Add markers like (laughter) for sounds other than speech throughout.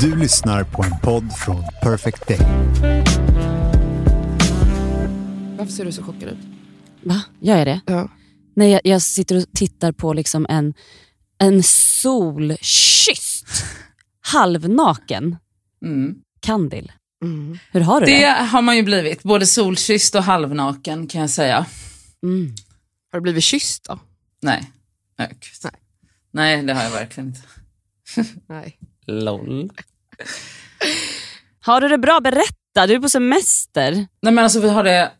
Du lyssnar på en podd från Perfect Day. Varför ser du så chockad ut? Va? Gör jag det? Ja. Nej, jag, jag sitter och tittar på liksom en, en solkysst, halvnaken Mm. Kandil. Mm. Hur har du det? Det har man ju blivit, både solkysst och halvnaken kan jag säga. Mm. Har du blivit kysst då? Nej. Nej. Nej, det har jag verkligen inte. Nej. LOL. Har du det bra? Berätta, du är på semester. Nej men alltså vi har det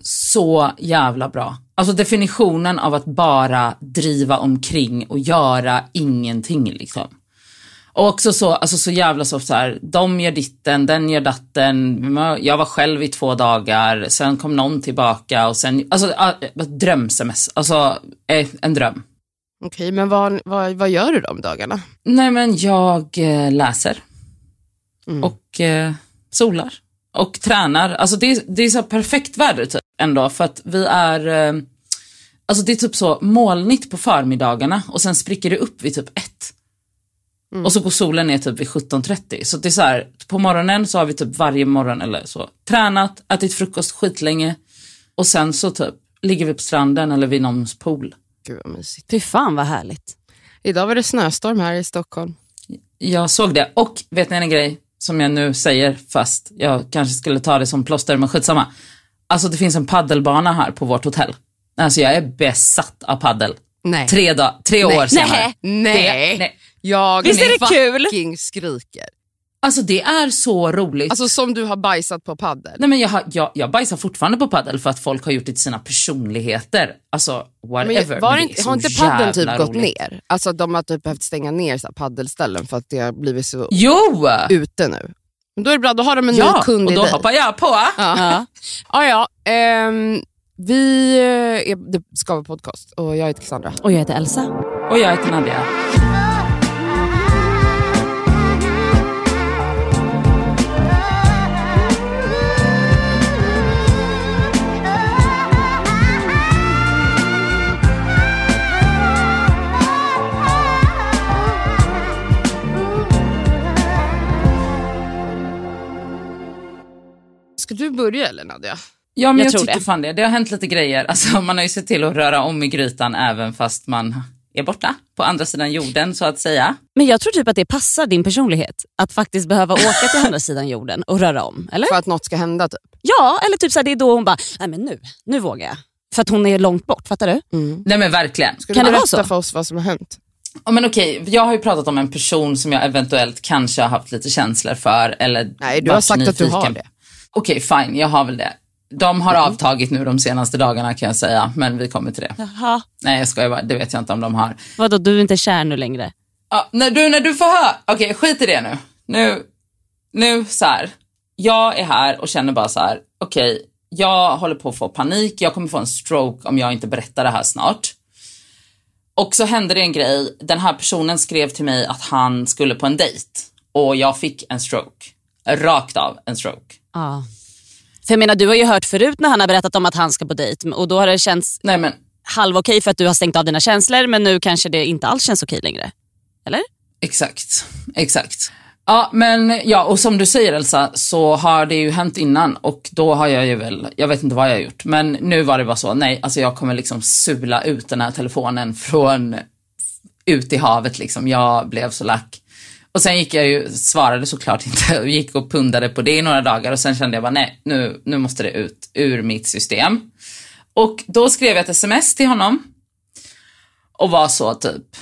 så jävla bra. Alltså definitionen av att bara driva omkring och göra ingenting liksom. Och också så, alltså så jävla så, så här, de gör ditten, den gör datten, jag var själv i två dagar, sen kom någon tillbaka och sen, alltså drömsemester, alltså eh, en dröm. Okej, men vad, vad, vad gör du de dagarna? Nej men jag eh, läser Mm. och eh, solar och tränar. Alltså det, är- det är så perfekt väder typ ändå för att vi är, eh, alltså det är typ så molnigt på förmiddagarna och sen spricker det upp vid typ ett. Och så går solen ner typ vid 17.30. Så det är så här, på morgonen så har vi typ varje morgon eller så tränat, ätit frukost skitlänge och sen så typ ligger vi på stranden eller vid någons pool. Gud vad mysigt. Fy fan vad härligt. Idag var det snöstorm här i Stockholm. Jag såg det. Och vet ni en grej som jag nu säger, fast jag kanske skulle ta det som plåster, men skitsamma. Alltså det finns en paddelbana här på vårt hotell. Alltså jag är besatt av paddel. Nej. Tre, dag, tre år senare. Nej. Nej. Det, nej. Jag Visst är det kul? fucking skriker. Alltså det är så roligt. Alltså som du har bajsat på paddel. nej men jag, har, jag, jag bajsar fortfarande på paddel för att folk har gjort det till sina personligheter. Alltså Men whatever. var men det det är inte, så har inte paddeln typ jävla gått roligt. ner? Alltså att de har typ behövt stänga ner så här paddelställen för att det har blivit så Jo! ute nu. Men då är det bra, då har de en ny Ja, kund och i då dig. hoppar jag på. Ja. Ja, ja. ehm, vi eh, är Det ska vara podcast och jag heter Cassandra. Och jag heter Elsa. Och jag heter Nadia. Ska du börja eller Nadja? Ja, men Jag jag, tror tycker det. fan det. Det har hänt lite grejer. Alltså, man har ju sett till att röra om i grytan även fast man är borta på andra sidan jorden så att säga. Men jag tror typ att det passar din personlighet. Att faktiskt behöva åka till andra sidan jorden och röra om. Eller? För att något ska hända typ. Ja, eller typ så här, det är då hon bara, nej men nu, nu vågar jag. För att hon är långt bort, fattar du? Nej men verkligen. Ska Kan du berätta för oss vad som har hänt? Ja, men okej, jag har ju pratat om en person som jag eventuellt kanske har haft lite känslor för eller Nej, du har sagt att du har det. Okej, fine, jag har väl det. De har avtagit nu de senaste dagarna kan jag säga, men vi kommer till det. Jaha. Nej jag skojar bara, det vet jag inte om de har. Vadå, du är inte kär nu längre? Ja, när, du, när du får höra, okej skit i det nu. Nu, nu så här. Jag är här och känner bara så här, okej, jag håller på att få panik, jag kommer få en stroke om jag inte berättar det här snart. Och så hände det en grej, den här personen skrev till mig att han skulle på en dejt och jag fick en stroke. Rakt av en stroke. Ja. För jag menar, du har ju hört förut när han har berättat om att han ska på dejt och då har det känts Nej men, halv okej för att du har stängt av dina känslor men nu kanske det inte alls känns okej längre. Eller? Exakt, exakt. Ja, men ja, och som du säger Elsa, så har det ju hänt innan och då har jag ju väl, jag vet inte vad jag har gjort, men nu var det bara så, nej, alltså jag kommer liksom sula ut den här telefonen från ut i havet liksom. Jag blev så lack. Och sen gick jag ju, svarade såklart inte och gick och pundade på det i några dagar och sen kände jag bara nej, nu, nu måste det ut ur mitt system. Och då skrev jag ett sms till honom och var så typ,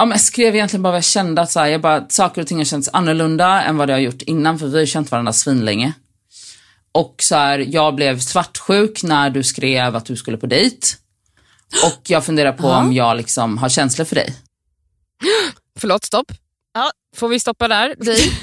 Ja, men jag skrev egentligen bara vad jag kände, att så här, jag bara, saker och ting har känts annorlunda än vad det har gjort innan, för vi har ju känt varandra svinlänge. Och så här, jag blev svartsjuk när du skrev att du skulle på dejt. Och jag funderar på om jag liksom har känslor för dig. Förlåt, stopp. Får vi stoppa där? (laughs)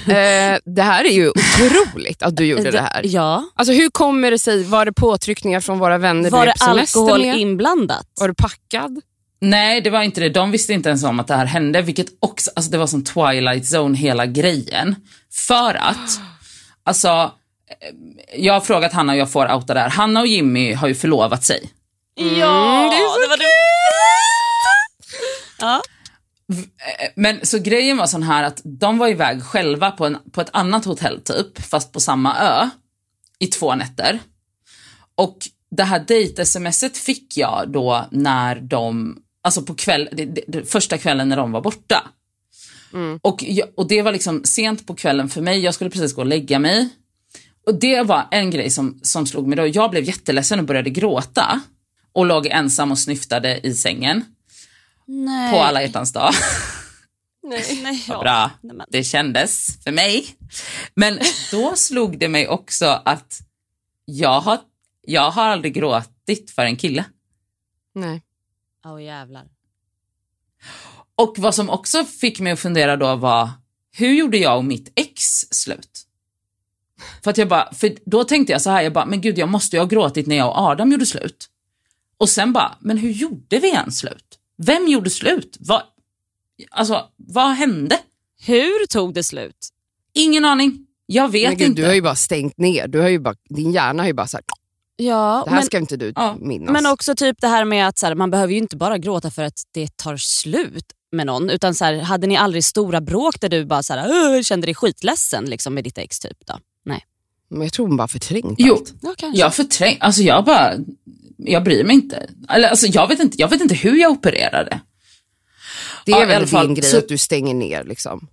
Eh, det här är ju otroligt att du (laughs) gjorde det här. Ja. Alltså hur kommer det sig, var det påtryckningar från våra vänner Var det alkohol med? inblandat? Var du packad? Nej, det var inte det. De visste inte ens om att det här hände, vilket också, alltså det var som Twilight Zone hela grejen. För att, (gasps) alltså, eh, jag har frågat Hanna och jag får outa där. Hanna och Jimmy har ju förlovat sig. Ja, det är så var det. (laughs) Ja. Eh, Men så grejen var sån här att de var iväg själva på, en, på ett annat hotell typ, fast på samma ö, i två nätter. Och det här dejt-smset fick jag då när de, alltså på kväll, det, det, första kvällen när de var borta. Och, jag, och det var liksom sent på kvällen för mig, jag skulle precis gå och lägga mig. Och det var en grej som, som slog mig då. Jag blev jätteledsen och började gråta. Och låg ensam och snyftade i sängen Nej. på alla hjärtans dag. (laughs) Nej. Nej, ja. bra det kändes för mig. Men då slog det mig också att jag har, jag har aldrig gråtit för en kille. Nej. Åh jävlar. Och vad som också fick mig att fundera då var, hur gjorde jag och mitt ex slut? För att jag bara, för då tänkte jag så här, jag bara, men gud jag måste ju ha gråtit när jag och Adam gjorde slut. Och sen bara, men hur gjorde vi ens slut? Vem gjorde slut? Vad, alltså, vad hände? Hur tog det slut? Ingen aning. Jag vet Men gud, inte. du har ju bara stängt ner. Du har ju bara, din hjärna har ju bara sagt, Ja, det här men, ska inte du Ja, minnas. men också typ det här med att så här, man behöver ju inte bara gråta för att det tar slut med någon. Utan så här, hade ni aldrig stora bråk där du bara så här, kände dig skitledsen liksom, med ditt ex? typ då? Nej. Men jag tror hon bara förträngt Jo, allt. Ja, kanske. jag förträng, alltså jag bara, jag bryr mig inte. Eller, alltså, jag, vet inte jag vet inte hur jag opererade. Det är Ja, i väl alla fall, din grej så- att du stänger ner. Liksom.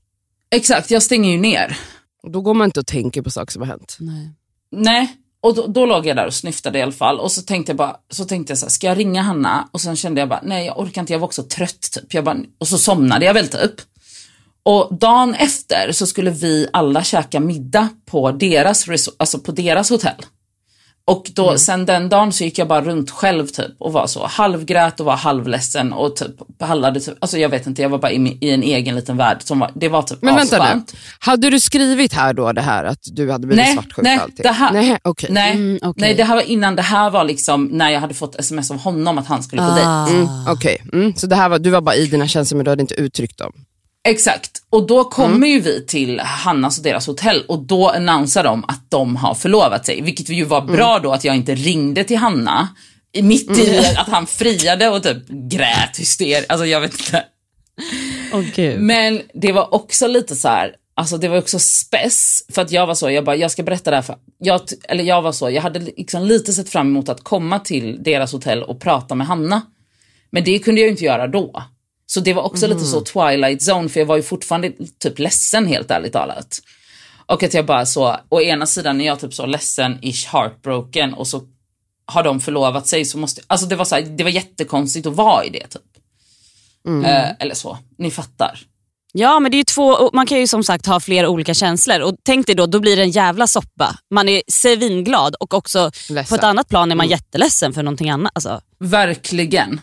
Exakt, jag stänger ju ner. Och då går man inte och tänker på saker som har hänt. Nej. Nej, och då, då låg jag där och snyftade i alla fall. Och så tänkte jag bara, så tänkte jag så här, ska jag ringa Hanna? Och sen kände jag bara, nej jag orkar inte, jag var också trött typ. Jag bara, och så somnade jag väl typ. Och dagen efter så skulle vi alla käka middag på deras, alltså på deras hotell. Och då, sen den dagen så gick jag bara runt själv typ och var så halvgrät och var halvledsen och typ behandlade typ, alltså jag vet inte, jag var bara i, i en egen liten värld som var, det var typ Men vänta nu, hade du skrivit här då det här att du hade blivit Nej, svartsjuk nej, och allting? det här- nej, okej. Nej, Mm, okej. nej, det här var innan, det här var liksom när jag hade fått sms av honom att han skulle på dejt. Ah. Mm, okej. Mm, så det här var, du var bara i dina känslor men du hade inte uttryckt dem? Exakt. Och då kommer ju vi till Hannas och deras hotell och då annonserar de att de har förlovat sig. Vilket ju var bra då att jag inte ringde till Hanna mitt i att han friade och typ grät hyster. Alltså jag vet inte. Gud. Men det var också lite så här, alltså det var också spess för att jag var så, jag bara, jag ska berätta det här för, jag, eller jag var så, jag hade liksom lite sett fram emot att komma till deras hotell och prata med Hanna. Men det kunde jag ju inte göra då. Så det var också lite så twilight zone för jag var ju fortfarande typ ledsen helt ärligt talat. Och att jag bara så, å ena sidan är jag typ så ledsen, ish heartbroken och så har de förlovat sig så måste, alltså det var så här, det var jättekonstigt att vara i det typ. Eh, eller så, ni fattar. Ja men det är ju två, man kan ju som sagt ha flera olika känslor och tänk dig då, då blir det en jävla soppa. Man är svinglad och också Ledsen. på ett annat plan är man jätteledsen för någonting annat. Alltså, Verkligen.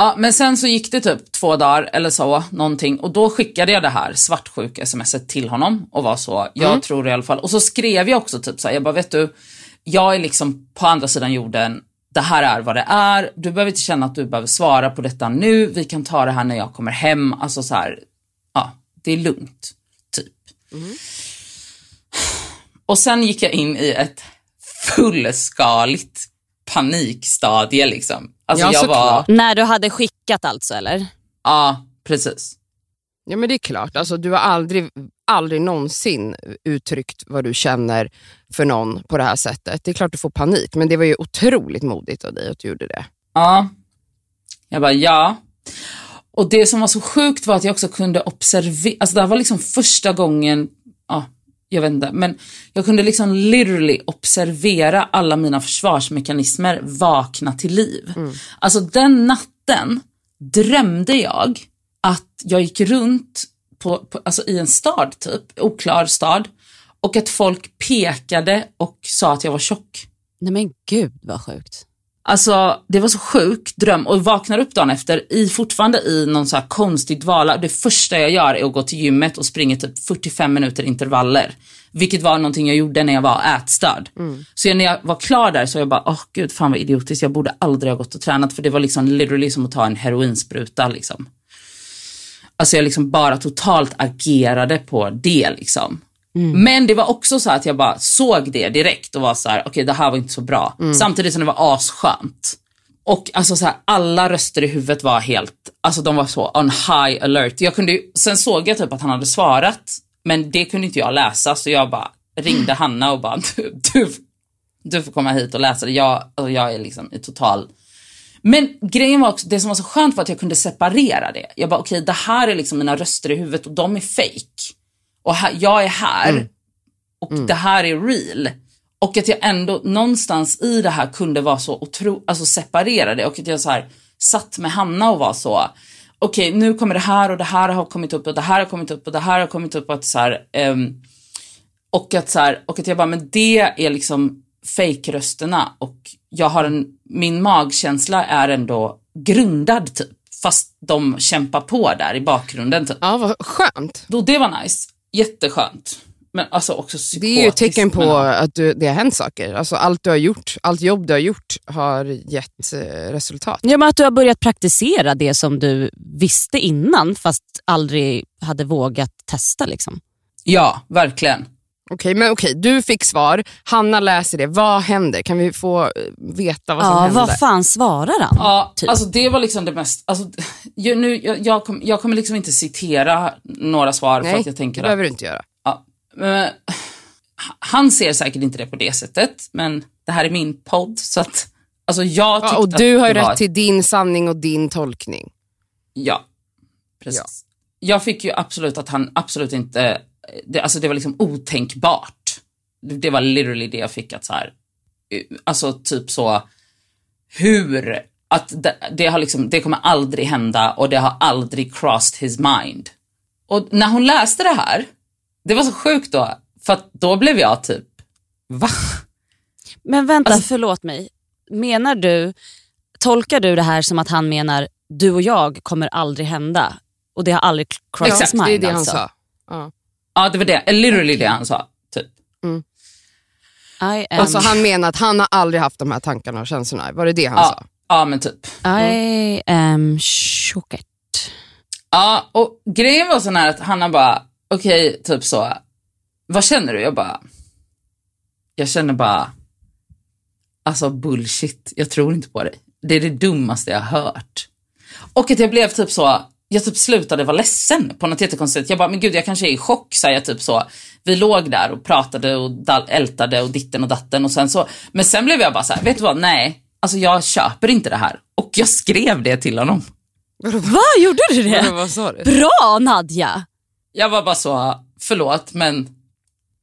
Ja, men sen så gick det typ två dagar eller så, någonting. Och då skickade jag det här svartsjuk-smset till honom och var så, jag tror i alla fall. Och så skrev jag också typ så här, jag bara, vet du, jag är liksom på andra sidan jorden, det här är vad det är, du behöver inte känna att du behöver svara på detta nu, vi kan ta det här när jag kommer hem, alltså så här, ja, det är lugnt, typ. Och sen gick jag in i ett fullskaligt panikstadie liksom. Alltså Ja, jag var, när du hade skickat alltså eller? ja precis. Ja men det är klart, alltså, du har aldrig, aldrig någonsin uttryckt vad du känner för någon på det här sättet. Det är klart du får panik, men det var ju otroligt modigt av dig att du gjorde det. Ja. Jag bara, ja. Och det som var så sjukt var att jag också kunde observera, alltså det här var liksom första gången, ja, jag vet inte, men jag kunde liksom literally observera alla mina försvarsmekanismer vakna till liv. Alltså den natten drömde jag att jag gick runt på, på, alltså i en stad typ, oklar stad, och att folk pekade och sa att jag var tjock. Nej men gud vad sjukt. Alltså det var så sjuk dröm och vaknar upp dagen efter i, fortfarande i någon så här konstig dvala. Det första jag gör är att gå till gymmet och springa typ 45 minuter intervaller. Vilket var någonting jag gjorde när jag var ätstörd. Så när jag var klar där så jag bara, åh gud fan vad idiotiskt, jag borde aldrig ha gått och tränat för det var liksom literally som att ta en heroinspruta liksom. Alltså jag liksom bara totalt agerade på det liksom. Men det var också så att jag bara såg det direkt och var så här: okej det här var inte så bra. Samtidigt som det var asskönt. Och alltså så här, alla röster i huvudet var helt, alltså de var så on high alert. Jag kunde, sen såg jag typ att han hade svarat, men det kunde inte jag läsa så jag bara ringde (clears throat) Hanna och bara du, du, du får komma hit och läsa det. Jag, alltså jag är liksom i total men grejen var också, det som var så skönt var att jag kunde separera det. Jag bara, okej det här är liksom mina röster i huvudet och de är fake. Och här, jag är här och det här är real. Och att jag ändå någonstans i det här kunde vara så otro, alltså separera det och att jag så här satt med Hanna och var så, okej nu kommer det här och det här har kommit upp och det här har kommit upp och det här har kommit upp och att så här, ehm, och att så här, och att jag bara, men det är liksom fake-rösterna och jag har en, min magkänsla är ändå grundad typ. Fast de kämpar på där i bakgrunden typ. Ja, vad skönt. Då, det var nice. Jätteskönt. Men alltså också Det är ju ett psykotiskt, tecken på att du, det har hänt saker. Alltså allt du har gjort, allt jobb du har gjort har gett eh, resultat. Ja, men att du har börjat praktisera det som du visste innan fast aldrig hade vågat testa. Liksom. Ja, verkligen. Okej, men okej, du fick svar. Hanna läser det. Vad händer? Kan vi få eh, veta vad som Ja, händer? vad fan svarar han? Ja, Typ. alltså det var liksom det mest, alltså, jag, nu, jag, jag, kom, jag kommer liksom inte citera några svar Nej, för att jag det tänker att behöver du inte göra. Ja, men, han ser säkert inte det på det sättet, men det här är min podd så att alltså jag Ja, och du att har ju det var, rätt till din sanning och din tolkning. Ja, precis. Jag fick ju absolut att han absolut inte, det, alltså det var liksom otänkbart. Det, det var literally det jag fick att så här, eh, alltså typ så, hur, att det, det har liksom, det kommer aldrig hända och det har aldrig crossed his mind. Och när hon läste det här, det var så sjukt då, för att då blev jag typ, va? Men vänta, Alltså- förlåt mig. Menar du, tolkar du det här som att han menar du och jag kommer aldrig hända? Och det har aldrig crossed Exakt, his mind det är det han alltså? sa. Ja. Ja, det var det, literally det han sa, typ. I am, Alltså han menar att han har aldrig haft de här tankarna och känslorna. Var det det han Ja, sa? ja men typ. I am shooked. Ja, och grejen var sån här att Hanna bara, okej, typ så, vad känner du? Jag bara, jag känner bara, alltså bullshit, jag tror inte på dig. Det är det dummaste jag har hört. Och att jag blev typ så, jag typ slutade vara ledsen på något jättekonstigt. Jag bara, men gud jag kanske är i chock, sa jag typ så. Vi låg där och pratade och dal- ältade och ditten och datten och sen så, men sen blev jag bara så här, vet du vad, nej, alltså jag köper inte det här. Och jag skrev det till honom. Vad gjorde du det? Vadå, Vad sa du? Bra Nadja! Jag var bara så, förlåt men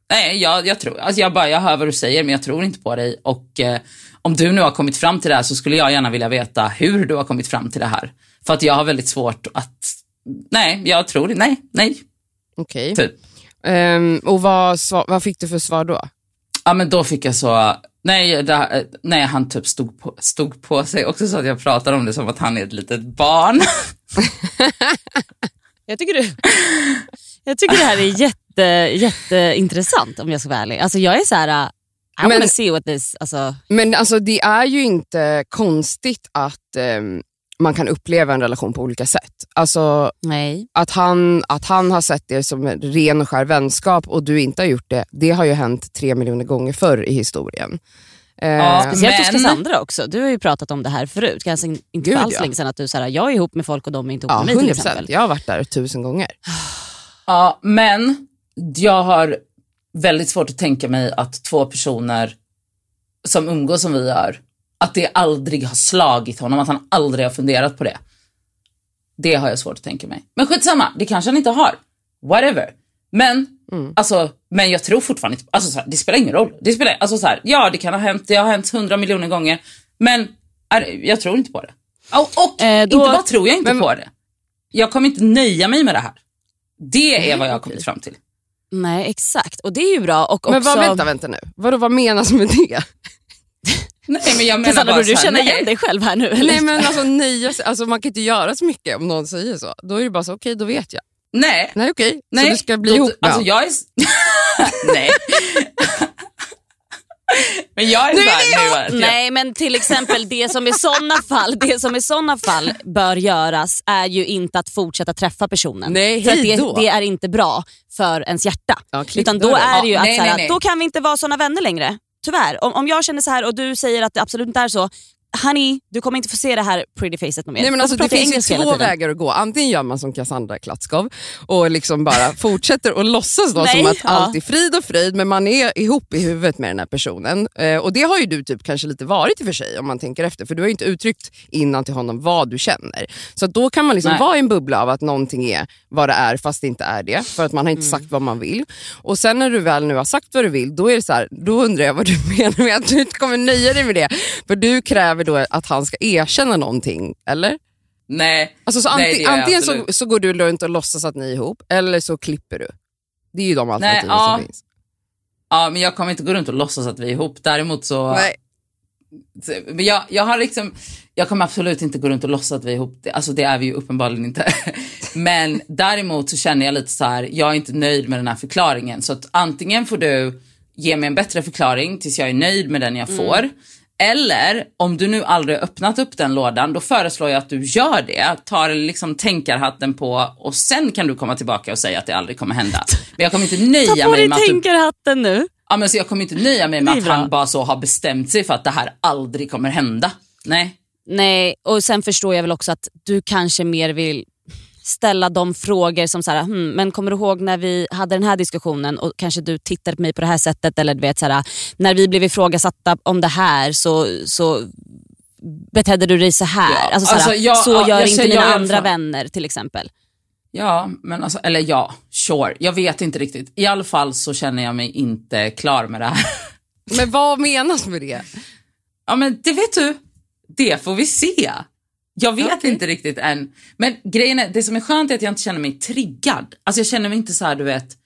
nej jag, jag tror, alltså jag bara, jag hör vad du säger men jag tror inte på dig och eh, om du nu har kommit fram till det här så skulle jag gärna vilja veta hur du har kommit fram till det här. För att jag har väldigt svårt att, nej jag tror nej, nej, Okej. typ. Ehm, och vad, vad fick du för svar då? Ja men då fick jag så, nej, det, här- nej han typ stod på, stod på sig också så att jag pratade om det som att han är ett litet barn. (laughs) Jag tycker, du, jag tycker det här är jätte, jätteintressant om jag ska vara ärlig. Alltså jag är så här, I Men- wanna see what this... Alltså, Men alltså det är ju inte konstigt att ehm, man kan uppleva en relation på olika sätt. Alltså nej. att han, att han har sett det som en ren och skär vänskap och du inte har gjort det, det har ju hänt tre miljoner gånger förr i historien. Eh, Ja, Speciellt hos Cassandra också. Du har ju pratat om det här förut. Kanske inte Gud, för alls ja. länge sedan att du säger jag är ihop med folk och de är inte ihop ja, med mig till 100 exempel. Jag har varit där tusen gånger. Ja, men jag har väldigt svårt att tänka mig att två personer som umgås som vi gör, att det aldrig har slagit honom, att han aldrig har funderat på det. Det har jag svårt att tänka mig. Men skitsamma, det kanske han inte har. Whatever. Men, alltså, men jag tror fortfarande inte, alltså så här, det spelar ingen roll. Det spelar, alltså så här, ja det kan ha hänt, det har hänt hundra miljoner gånger, men är, jag tror inte på det. Och, och Eh, då- inte bara tror jag inte Men- på det. Jag kommer inte nöja mig med det här. Det är vad jag har kommit fram till. Nej exakt och det är ju bra. Och också, Men vad, vänta, vänta nu. Vadå, vad menas med det? (laughs) Nej men jag menar Cassandra, bara du här, känna nej. igen dig själv här nu? Eller? Nej men alltså, sig- alltså man kan inte göra så mycket om någon säger så. Då är det bara så, okej då vet jag. Nej. Nej okej, nej. så du ska bli Då- ihop med Alltså jag är... (laughs) nej. (laughs) men jag är Nu är nu. Nej men till exempel det som i såna fall, det som i såna fall bör göras är ju inte att fortsätta träffa personen. Nej, för det, det är inte bra för ens hjärta. Ja, Utan då är det ju Ja, att nej, så här, nej, nej. då kan vi inte vara såna vänner längre. Tyvärr. Om, om jag känner så här och du säger att det absolut inte är så, honey, du kommer inte få se det här pretty facet mer. Nej, men alltså, så det finns två vägar att gå. Antingen gör man som Cassandra Klatskov och liksom bara (laughs) fortsätter att låtsas då Nej, som att ja. allt är frid och fröjd men man är ihop i huvudet med den här personen. Eh, och Det har ju du typ kanske lite varit i och för sig om man tänker efter för du har ju inte uttryckt innan till honom vad du känner. Så då kan man liksom Nej. vara i en bubbla av att någonting är vad det är fast det inte är det för att man har Mm. inte sagt vad man vill. Och sen när du väl nu har sagt vad du vill då är det så här, då undrar jag vad du (laughs) menar med att du inte kommer nöja dig med det. För du kräver då att han ska erkänna någonting, eller? Nej, Alltså, så Nej, anti- det gör jag antingen så, så går du runt och låtsas att ni är ihop, eller så klipper du. Det är ju de alternativen ja. som finns. ja, men jag kommer inte gå runt och låtsas att vi är ihop. Däremot så... Nej. Men jag, jag har liksom, jag kommer absolut inte gå runt och låtsas att vi är ihop. Det, alltså det är vi ju uppenbarligen inte. (laughs) Men däremot så känner jag lite så här, jag är inte nöjd med den här förklaringen. Så att antingen får du ge mig en bättre förklaring tills jag är nöjd med den jag får. Eller om du nu aldrig öppnat upp den lådan, då föreslår jag att du gör det. Tar liksom tänkarhatten på och sen kan du komma tillbaka och säga att det aldrig kommer hända. Men jag kommer inte nöja Ta på mig dig med att du tänkarhatten nu. Ja, men så jag kommer inte nöja mig med att han bara så har bestämt sig för att det här aldrig kommer hända. Nej. Nej, och sen förstår jag väl också att du kanske mer vill ställa de frågor som så här, hmm, men kommer du ihåg när vi hade den här diskussionen och kanske du tittade på mig på det här sättet eller du vet så här, när vi blev ifrågasatta om det här så, så betedde du dig så här. Ja, alltså, så, här, alltså, jag- så ja, gör jag inte mina jag andra vänner till exempel. Ja, men alltså, eller ja, sure. Jag vet inte riktigt. I alla fall så känner jag mig inte klar med det här. Men vad menas med det? Ja, men det vet du. Det får vi se. Jag vet Okej. inte riktigt än. Men grejen är, det som är skönt är att jag inte känner mig triggad. Alltså jag känner mig inte så här, du vet,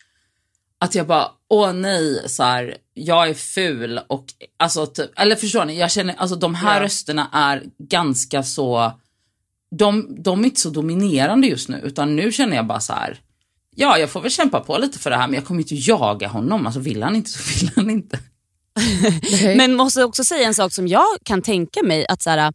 att jag bara, åh nej, så här, jag är ful och, alltså, typ, eller förstår ni, jag känner, alltså de här Ja. rösterna är ganska så, de, de är inte så dominerande just nu, utan nu känner jag bara så här, ja, jag får väl kämpa på lite för det här, men jag kommer inte jaga honom, alltså vill han inte så vill han inte. (laughs) Men måste också säga en sak som jag kan tänka mig att så här,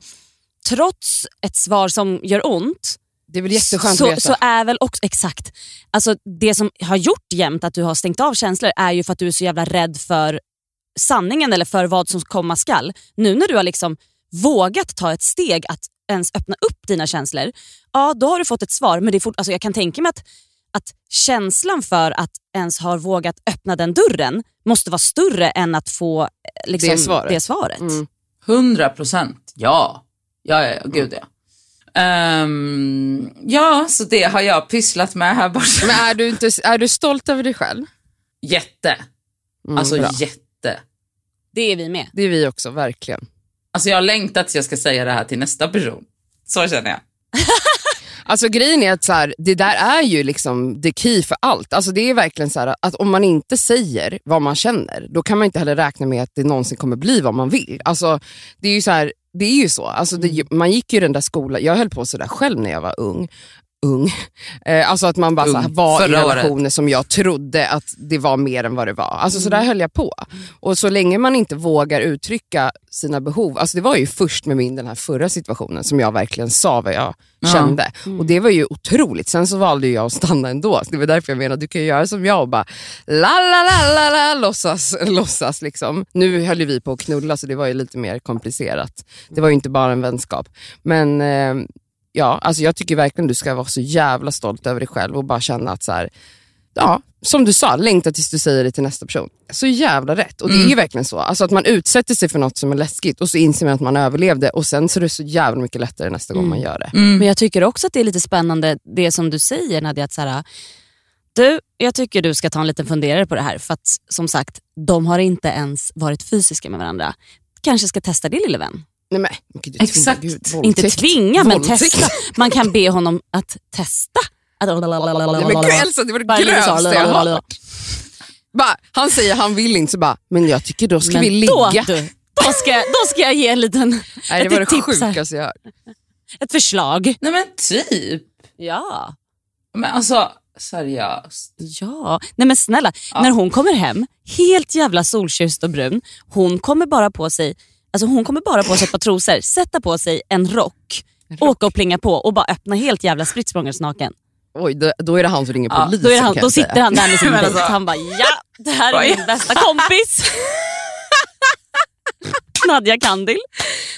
trots ett svar som gör ont det är väl jätteskönt så, att veta. så är väl också, exakt, alltså det som har gjort jämt att du har stängt av känslor är ju för att du är så jävla rädd för sanningen eller för vad som komma skall. Nu när du har liksom vågat ta ett steg att ens öppna upp dina känslor, ja då har du fått ett svar. Men det är fort, alltså jag kan tänka mig att, att känslan för att ens ha vågat öppna den dörren måste vara större än att få eh, liksom, Det svaret. Det svaret. Mm. 100 procent, ja. Ja, ja, ja, gud ja. Ehm, ja, så det har jag pysslat med här borta. Men är du, inte, är du stolt över dig själv? Jätte. Mm, Alltså bra. jätte. Det är vi med. Det är vi också, verkligen. Alltså jag har längtat tills jag ska säga det här till nästa person. Så känner jag. (laughs) Alltså grejen är att så här, det där är ju liksom the key för allt. Alltså det är verkligen så här, att om man inte säger vad man känner, då kan man inte heller räkna med att det någonsin kommer bli vad man vill. Alltså, det är ju så här, det är ju så. Alltså det, man gick ju den där skolan, jag höll på sådär själv när jag var ung. Ung. (laughs) Eh, alltså att man bara Ung. så här, var i Förra året. relationer som jag trodde att det var mer än vad det var. Alltså så där höll jag på. Och så länge man inte vågar uttrycka sina behov, alltså det var ju först med min den här förra situationen som jag verkligen sa vad jag Ja. kände. Och det var ju otroligt. Sen så valde jag att stanna ändå. Så det var därför jag menar, du kan ju göra som jag och bara la la la la la låtsas. (laughs) låtsas liksom. Nu höll vi på att knulla så det var ju lite mer komplicerat. Det var ju inte bara en vänskap. Men eh, ja, alltså jag tycker verkligen du ska vara så jävla stolt över dig själv och bara känna att så här, ja, som du sa, längta tills du säger det till nästa person. Så jävla rätt. Och det är ju verkligen så. Alltså att man utsätter sig för något som är läskigt och så inser man att man överlevde och sen så är det så jävla mycket lättare nästa gång man gör det. Men jag tycker också att det är lite spännande det som du säger Nadja, att så här, du, jag tycker du ska ta en liten funderare på det här för att som sagt, de har inte ens varit fysiska med varandra. Kanske ska testa det lille vän. Nej, men, är Exakt. Gud, Inte tvinga men Våldtäkt. testa. Man kan be honom att testa. Nej, men gud Elsa, det var det grövsta jag har hört. Bara, han säger han vill inte, så bara, men jag tycker då ska Men vi ligga. Då, du, då, ska, då ska jag ge en liten, Nej, det ett var det tips här. sjukaste jag hört. ett förslag. Nej men typ. Ja. Men alltså seriöst. Ja, nej men snälla. När hon kommer hem, helt jävla solkysst och brun, hon kommer bara på sig Alltså hon kommer bara på sig ett par trosor, sätta på sig en rock, åka och plinga på och bara öppna helt jävla spritt naken. Oj, då, då är det han som ringer Ja, polisen Då, är han, då sitter han där med sin (laughs) dejt. alltså- Han bara ja, det här är min bästa kompis. (laughs) Nadja Kandil.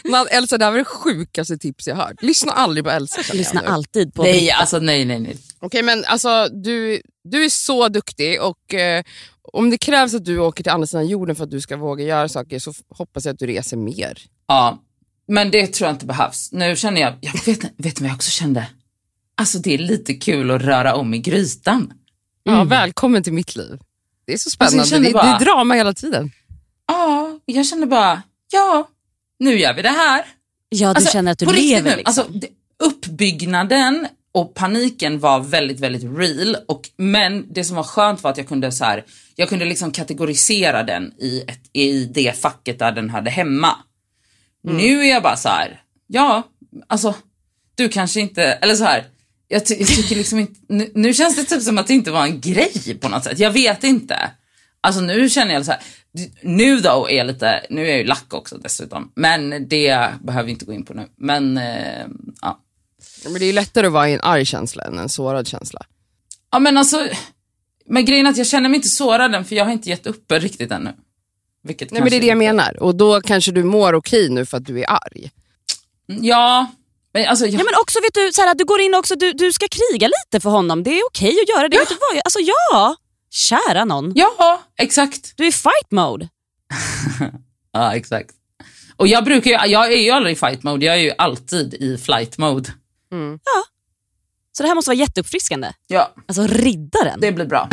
Man, Elsa, det här var det sjukaste tips jag hört. Lyssna aldrig på Elsa. Lyssna alltid på Nej, alltså nej, nej, nej. Okej, men alltså du, du är så duktig och eh, om det krävs att du åker till andra sidan jorden för att du ska våga göra saker så hoppas jag att du reser mer. Ja, men det tror jag inte behövs. Nu känner jag, jag vet, vet du vad jag också kände? Alltså det är lite kul att röra om i grytan. Ja, välkommen till mitt liv. Det är så Alltså, spännande. känner det, bara- det är drama hela tiden. Ja, jag kände bara, ja, nu gör vi det här. Ja, du Alltså, känner att du lever. nu, Liksom. alltså, det, uppbyggnaden och paniken var väldigt, väldigt real. Och, men det som var skönt var att jag kunde så här, jag kunde liksom kategorisera den i, ett, i det facket där den hade hemma. Nu är jag bara så här, ja, alltså du kanske inte, eller så här, jag, ty- jag tycker liksom inte, nu, nu känns det typ som att det inte var en grej på något sätt. Jag vet inte. Alltså nu känner jag så här, nu då är jag lite, nu är jag ju lack också dessutom. Men det behöver vi inte gå in på nu. Men eh, ja. Men det är ju lättare att vara i en arg känsla än en sårad känsla. Ja men alltså, men grejen är att jag känner mig inte sårad än för jag har inte gett upp riktigt ännu. Vilket Nej, men det är det jag menar. Och då kanske du mår okej nu för att du är arg. Ja, men alltså jag, Ja, men också vet du, så här, du går in också, du, du ska kriga lite för honom. Det är okej att göra det. Vet du vad? Alltså ja, kära någon. ja, exakt. Du är i fight mode. (laughs) Ja, exakt. Och jag brukar ju, jag är ju aldrig i fight mode, jag är ju alltid i flight mode. Så det här måste vara jätteuppfriskande. Ja, Alltså riddaren. det blir bra.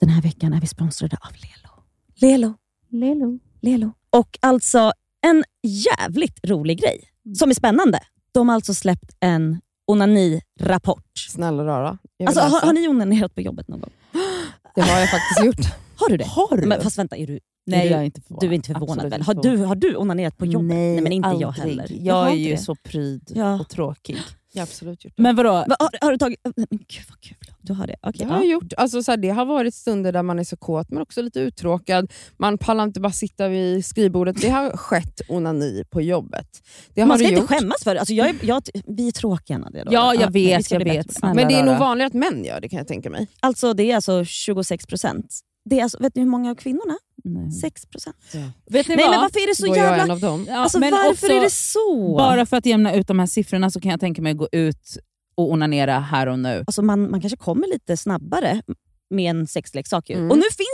Den här veckan är vi sponsrade av Lelo. Lelo. Lelo. Lelo. Och alltså en jävligt rolig grej som är spännande. De har alltså släppt en onani-rapport. Snälla rara. Alltså, har, har ni onanerat på jobbet någon gång? Det har jag faktiskt gjort. (laughs) Har du det? Har du? Men, fast vänta, är du, Nej, är jag är inte förvånad. du är inte förvånad Absolut väl? Har du, har du onanerat på jobbet? Nej, men inte jag aldrig. heller. Jag är ju det. så pryd Ja. och tråkig. Jag har absolut gjort det. Men vadå? Va, har, har du tagit... Men gud vad kul. Du har det? Okej. Det har jag gjort. Alltså, så här, det har varit stunder där man är så kåt men också lite uttråkad. Man pallar inte bara sitta vid skrivbordet. Det har skett onani på jobbet. Det har Man ska inte gjort. skämmas för det. Alltså, jag är, jag, vi är tråkiga Nadia. Ja, jag vet, jag vet. Men det är nog vanligare att män gör det kan jag tänka mig. Alltså det är alltså 26 procent. Det är alltså, vet ni hur många av kvinnorna? Nej. 6 procent. Vet ni Nej vad? men varför är det så jag en jävla... av dem. Ja, Alltså, men varför också, är det så? Bara för att jämna ut de här siffrorna så kan jag tänka mig att gå ut och onanera här och nu. Alltså, man, man kanske kommer lite snabbare med en sexleksak. ju. Mm. Och nu finns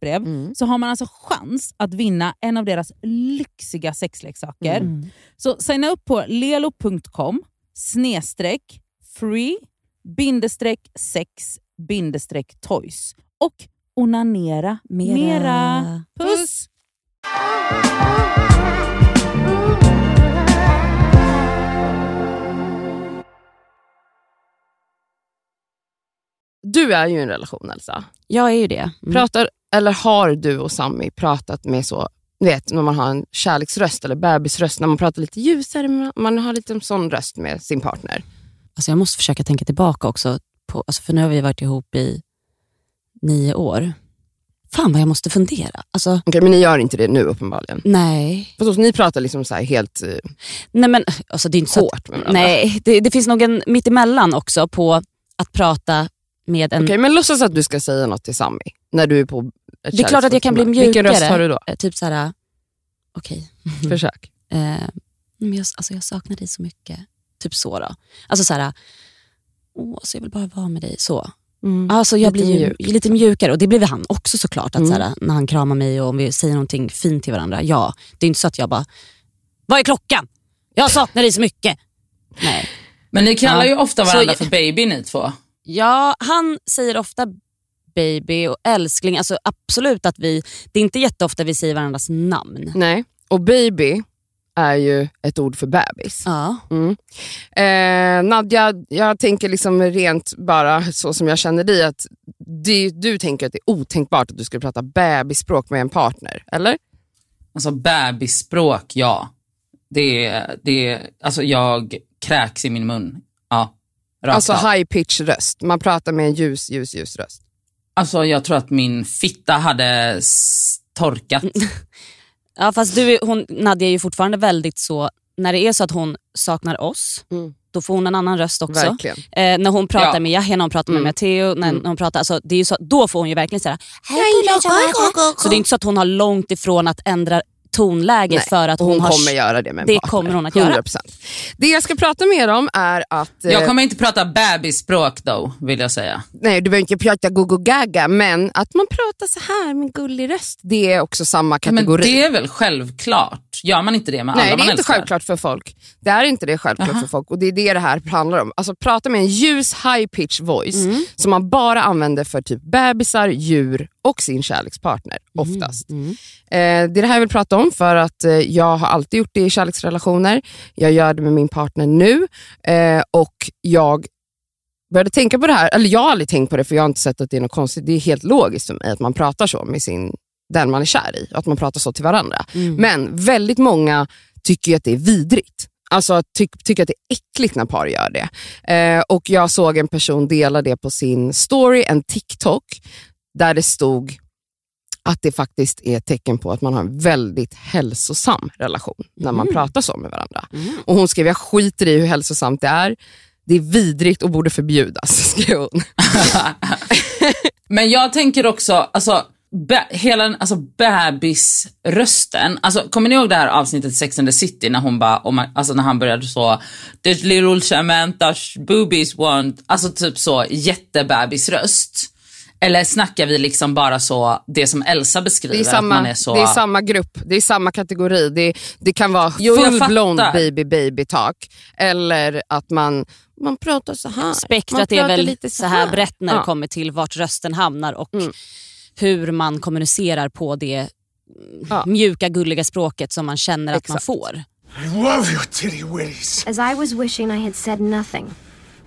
nyhetsbrev Mm. så har man alltså chans att vinna en av deras lyxiga sexleksaker. Mm. Så signa upp på lelo.com snedstreck free bindestreck sex bindestreck toys och onanera Mera. mera. Puss! Du är ju i en relation Elsa. Jag är ju det. Mm. Pratar, eller har du och Sami pratat med så, vet när man har en kärleksröst eller bebisröst, när man pratar lite ljusare, man- har lite en sån röst med sin partner. Alltså jag måste försöka tänka tillbaka också, på, alltså för nu har vi varit ihop i nio år. Fan vad jag måste fundera. Alltså, Okej, men ni gör inte det nu uppenbarligen. nej. Förstås, ni pratar liksom så helt eh, Nej men alltså det är inte så att, hårt med varandra. Nej, det, det finns nog en mittemellan också på att prata med en... Okej, men låtsas att du ska säga något till Sami när du är på ett det är klart att jag kan bli mjukare. Vilken röst har du då? Eh, Typ så här, okej. (laughs) Försök. Eh, men jag, alltså jag saknar dig så mycket. Typ så då. Alltså så här, åh, så jag vill bara vara med dig. Så. Alltså jag Lite blir ju mjuk. lite mjukare och det blir han också såklart. Att Mm. så här, när han kramar mig och om vi säger någonting fint till varandra. Ja, det är inte så att jag bara, vad är klockan? Jag saknar dig så mycket. Nej. Men ni kallar Ja. ju ofta varandra Så- för baby ni två. Ja, han säger ofta baby och älskling. Alltså absolut att vi, det är inte jätteofta vi säger varandras namn. Nej, och baby är ju ett ord för bebis. Ja. Mm. Eh, Nadja, jag tänker liksom rent bara så som jag känner dig, att det, du tänker att det är otänkbart att du skulle prata bebisspråk med en partner, eller? Alltså bebisspråk, ja. Det, det, alltså jag kräks i min mun. Ja, rakt Alltså av. high pitch röst. Man pratar med en ljus, ljus, ljus röst. Alltså jag tror att min fitta hade torkat. (laughs) Ja, fast du, hon, Nadja är ju fortfarande väldigt så, när det är så att hon saknar oss, Mm. då får hon en annan röst också. Verkligen. Eh, när hon pratar Ja. med Yahya, när hon pratar med Mm. Matteo, när, Mm. när hon pratar, alltså, det är ju så, då får hon ju verkligen säga Så det är inte så att hon har långt ifrån att ändra tonläge Nej, för att hon, hon har... kommer göra det med en det partner. kommer hon att göra. 100%. Det jag ska prata mer om är att... eh, Jag kommer inte prata bebisspråk då, vill jag säga. Nej, du behöver inte prata gogo gaga, men att man pratar så här med gullig röst, det är också samma Men kategori. det är väl självklart? Gör man inte det med Nej, alla det man är inte älskar? självklart för folk. Det är inte det självklart Jaha. för folk och det är det det här handlar om. Alltså prata med en ljus high pitch voice Mm. som man bara använder för typ bebisar, djur och sin kärlekspartner oftast. Mm. Eh, det är det här jag vill prata om för att eh, jag har alltid gjort det i kärleksrelationer. Jag gör det med min partner nu eh, och jag började tänka på det här, eller jag har aldrig tänkt på det för jag har inte sett att det är något konstigt. Det är helt logiskt för mig att man pratar så med sin, den man är kär i, att man pratar så till varandra. Mm. Men väldigt många tycker att det är vidrigt. Alltså ty tycker att det är äckligt när par gör det. Eh, och Jag såg en person dela det på sin story, en TikTok, där det stod att det faktiskt är ett tecken på att man har en väldigt hälsosam relation när man pratar så med varandra. Mm. Och Hon skrev, jag skiter i hur hälsosamt det är. Det är vidrigt och borde förbjudas, (laughs) skrev hon. (laughs) Men jag tänker också, alltså, be, hela den- alltså bebisrösten. Alltså, kommer ni ihåg det här avsnittet Sex and the City när hon bara, oh my, alltså när han började så, this little Samantha's boobies want, alltså typ så jättebebisröst. Eller snackar vi liksom bara så, det som Elsa beskriver, Det är, att samma, man är så... det är samma grupp, det är samma kategori. Det, det kan vara full-blown baby baby talk eller att man, man pratar så här. man Spektrat är pratar väl lite så här brett när Ja. det kommer till vart rösten hamnar och Mm. Hur man kommunicerar på det Ja. mjuka gulliga språket som man känner att man Exakt. får. I love your titty witties. As I was wishing I had said nothing,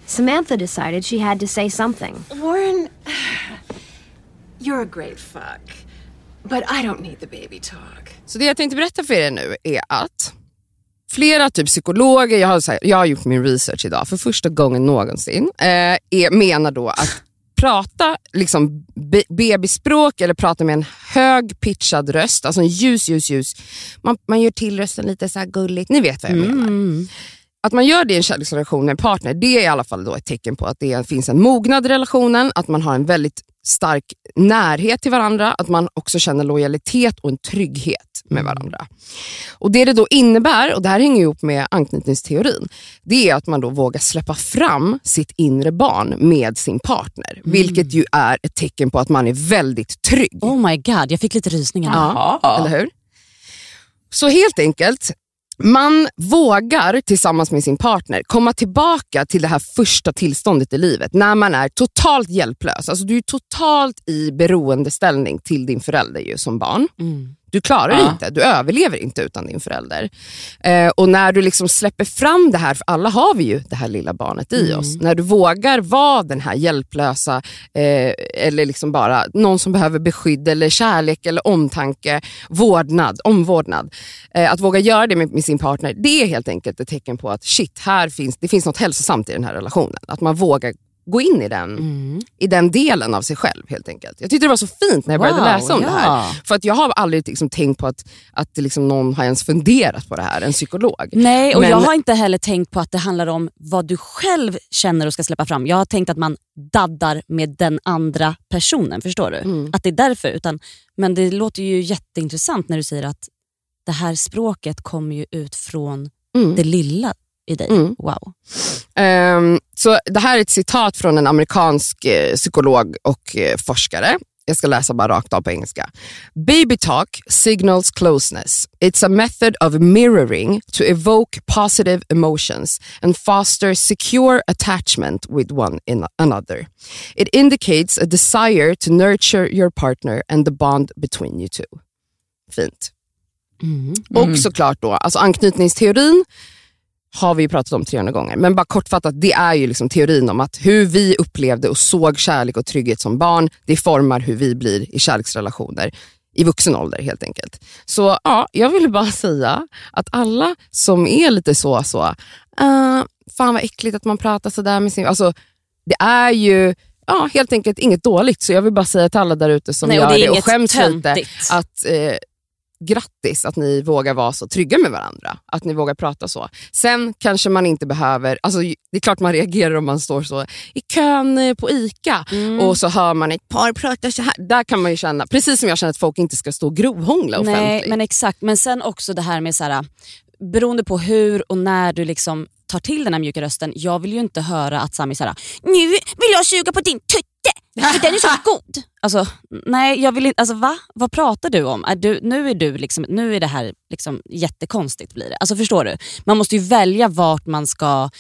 Samantha decided she had to say something. Warren, (sighs) you're a great fuck. But I don't need the baby talk. Så det jag tänkte berätta för er nu är att flera typ psykologer, jag har, här, jag har gjort min research idag för första gången någonsin, eh, är, menar då att prata liksom be, bebisspråk eller prata med en hög pitchad röst, alltså en ljus, ljus, ljus. Man, man gör till rösten lite så här gulligt, ni vet vad jag menar. Att man gör det i en kärleksrelation med en partner, det är i alla fall då ett tecken på att det finns en mognad i relationen, att man har en väldigt stark närhet till varandra, att man också känner lojalitet och en trygghet med varandra. Och Det det då innebär, och det här hänger ihop med anknytningsteorin, det är att man då vågar släppa fram sitt inre barn med sin partner, vilket ju är ett tecken på att man är väldigt trygg. Oh my god, jag fick lite rysningar. Jaha. Eller hur? Så helt enkelt, man vågar tillsammans med sin partner komma tillbaka till det här första tillståndet i livet när man är totalt hjälplös. Alltså du är totalt i beroendeställning till din förälder ju, som barn. Mm. Du klarar Ja. inte, du överlever inte utan din förälder. Eh, och när du liksom släpper fram det här, för alla har vi ju det här lilla barnet i Mm. oss. När du vågar vara den här hjälplösa, eh, eller liksom bara någon som behöver beskydd, eller kärlek, eller omtanke, vårdnad, omvårdnad. Eh, att våga göra det med, med sin partner, det är helt enkelt ett tecken på att shit, här finns, det finns något hälsosamt i den här relationen. Att man vågar gå in i den, Mm. i den delen av sig själv helt enkelt. Jag tyckte det var så fint när jag började Wow, läsa om det ja. här. För att jag har aldrig liksom tänkt på att, att liksom någon har ens funderat på det här, en psykolog. Nej, och Men- jag har inte heller tänkt på att det handlar om vad du själv känner och ska släppa fram. Jag har tänkt att man daddar med den andra personen. Förstår du? Mm. Att det är därför. Utan, men det låter ju jätteintressant när du säger att det här språket kommer ju ut från Mm. det lilla i dig. Mm. Wow. Ehm, så det här är ett citat från en amerikansk eh, psykolog och eh, forskare. Jag ska läsa bara rakt av på engelska. Baby talk signals closeness. It's a method of mirroring to evoke positive emotions and foster secure attachment with one another. It indicates a desire to nurture your partner and the bond between you two. Fint. Och såklart då, alltså anknytningsteorin har vi ju pratat om 300 gånger. Men bara kortfattat, det är ju liksom teorin om att hur vi upplevde och såg kärlek och trygghet som barn, det formar hur vi blir i kärleksrelationer i vuxen ålder helt enkelt. Så ja, jag ville bara säga att alla som är lite så, så uh, fan vad äckligt att man pratar sådär med sin... Alltså, det är ju ja, helt enkelt inget dåligt. Så jag vill bara säga till alla där ute som Nej, gör det det och skäms lite töntigt. att eh, grattis att ni vågar vara så trygga med varandra. Att ni vågar prata så. Sen kanske man inte behöver, alltså, det är klart man reagerar om man står så i kön eh, på ICA Mm. och så hör man ett par prata så här. Där kan man ju känna, precis som jag känner att folk inte ska stå och grovhångla offentligt. Nej, men exakt. Men sen också det här med så här, beroende på hur och när du liksom tar till den här mjuka rösten. Jag vill ju inte höra att Sami säger nu vill jag suga på din tutte för den är så (laughs) god. Alltså, nej, jag vill inte, alltså, va? Vad pratar du om? Är du, nu, är du liksom, nu är det här liksom jättekonstigt. blir det. Alltså, förstår du? Man måste ju välja vart man ska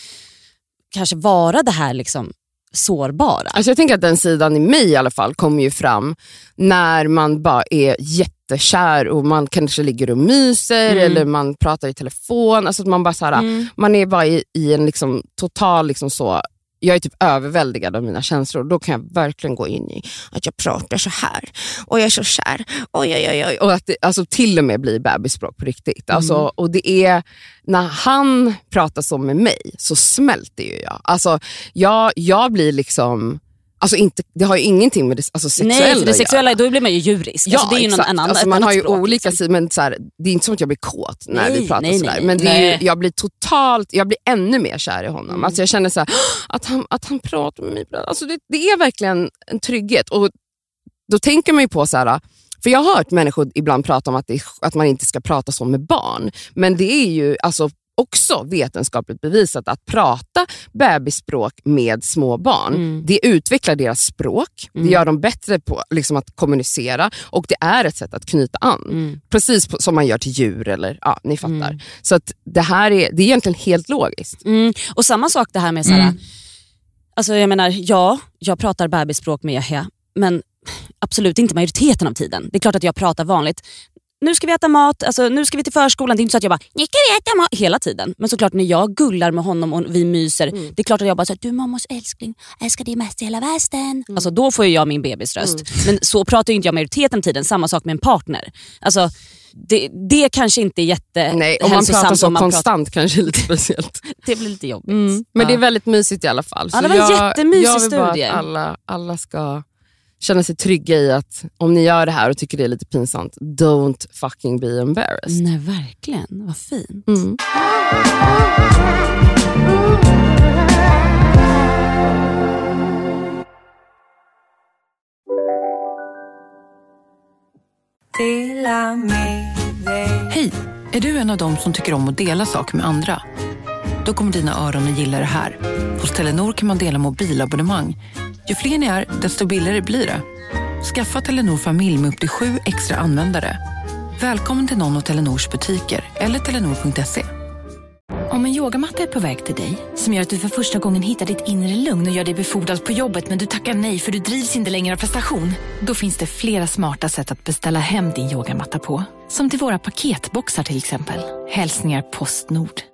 kanske vara det här liksom, sårbara. Alltså jag tänker att den sidan i mig i alla fall kommer ju fram när man bara är jättekär och man kanske ligger och myser Mm. eller man pratar i telefon. Alltså att man, bara så här, man är bara i, i en liksom total liksom så jag är typ överväldigad av mina känslor. Då kan jag verkligen gå in i att jag pratar så här och jag är så kär. Oj, oj, oj, oj. Och att det alltså, till och med blir bebisspråk på riktigt. Alltså, och det är, när han pratar så med mig så smälter ju jag. Alltså, jag, jag blir liksom... Alltså inte, det har ju ingenting med det alltså sexuella Nej, för det att sexuella, göra. då blir man ju djurisk. Ja, alltså, det är ju någon exakt. annan, alltså, man har ju språk, olika liksom. sidor, men så här, det är inte som att jag blir kåt när Nej, vi pratar nej, sådär. nej, Men ju, jag blir totalt, jag blir ännu mer kär i honom. Mm. Alltså, jag känner så här, att, han, att han pratar med mig. Alltså, det, det är verkligen en trygghet. Och Då tänker man ju på så här, för jag har hört människor ibland prata om att, det, att man inte ska prata så med barn. Men det är ju alltså också vetenskapligt bevisat att prata bebisspråk med små barn, Mm. det utvecklar deras språk, det gör dem bättre på liksom, att kommunicera och det är ett sätt att knyta an. Mm. Precis på, som man gör till djur, eller ja, ni fattar. Så att det här är, det är egentligen helt logiskt. Mm. Och samma sak det här med Sara. Alltså jag menar, ja, jag pratar bebisspråk med Yahya, men absolut inte majoriteten av tiden. Det är klart att jag pratar vanligt. Nu ska vi äta mat, alltså, nu ska vi till förskolan. Det är inte så att jag bara, nu ska vi äta mat hela tiden. Men såklart när jag gullar med honom och vi myser, det är klart att jag bara säger du mammos älskling, älskar dig mest i hela världen. Alltså, då får jag min bebisröst. Men så pratar ju inte jag majoriteten av tiden, samma sak med en partner. Alltså, det, det kanske inte är jättehälsosamt. Nej, om man pratar så man konstant kanske är lite speciellt. (laughs) det blir lite jobbigt. Men Ja. det är väldigt mysigt i alla fall. Ja, det var en jättemysig jag vill bara studie. att alla, alla ska känna sig trygga i att om ni gör det här och tycker det är lite pinsamt, don't fucking be embarrassed. Nej, verkligen. Vad fint. Mm. Hej! Är du en av dem som tycker om att dela saker med andra? Då kommer dina öron att gilla det här. Hos Telenor kan man dela mobilabonnemang. Ju fler ni är, desto billigare blir det. Skaffa Telenor familj med upp till sju extra användare. Välkommen till någon av Telenors butiker eller telenor.se. Om en yogamatta är på väg till dig, som gör att du för första gången hittar ditt inre lugn och gör dig befordrad på jobbet men du tackar nej för du drivs inte längre av prestation. Då finns det flera smarta sätt att beställa hem din yogamatta på. Som till våra paketboxar till exempel. Hälsningar Postnord.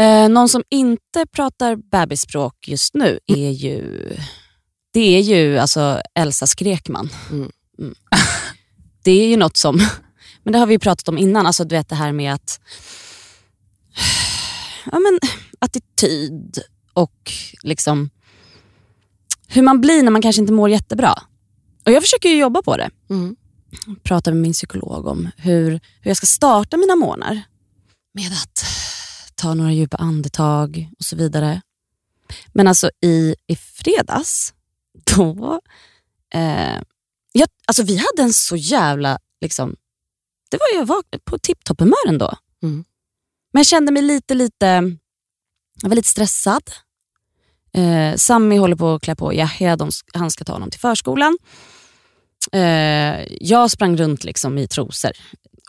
Eh, någon som inte pratar bebisspråk just nu är ju, det är ju alltså Elsa Skrekman. Mm. Mm. (laughs) Det är ju något som, (laughs) men det har vi ju pratat om innan, alltså du vet det här med att (sighs) ja, men, attityd och liksom hur man blir när man kanske inte mår jättebra. Och jag försöker ju jobba på det. Mm. Prata med min psykolog om hur, hur jag ska starta mina månader med att ta några djupa andetag och så vidare. Men alltså i, i fredags, (laughs) då... Eh, jag, alltså vi hade en så jävla... Liksom, det var jag var på tipptopp humör ändå. Men jag kände mig lite, lite, jag var lite stressad. Eh, Sammy håller på att klä på Yahya, han ska ta honom till förskolan. Eh, jag sprang runt liksom i trosor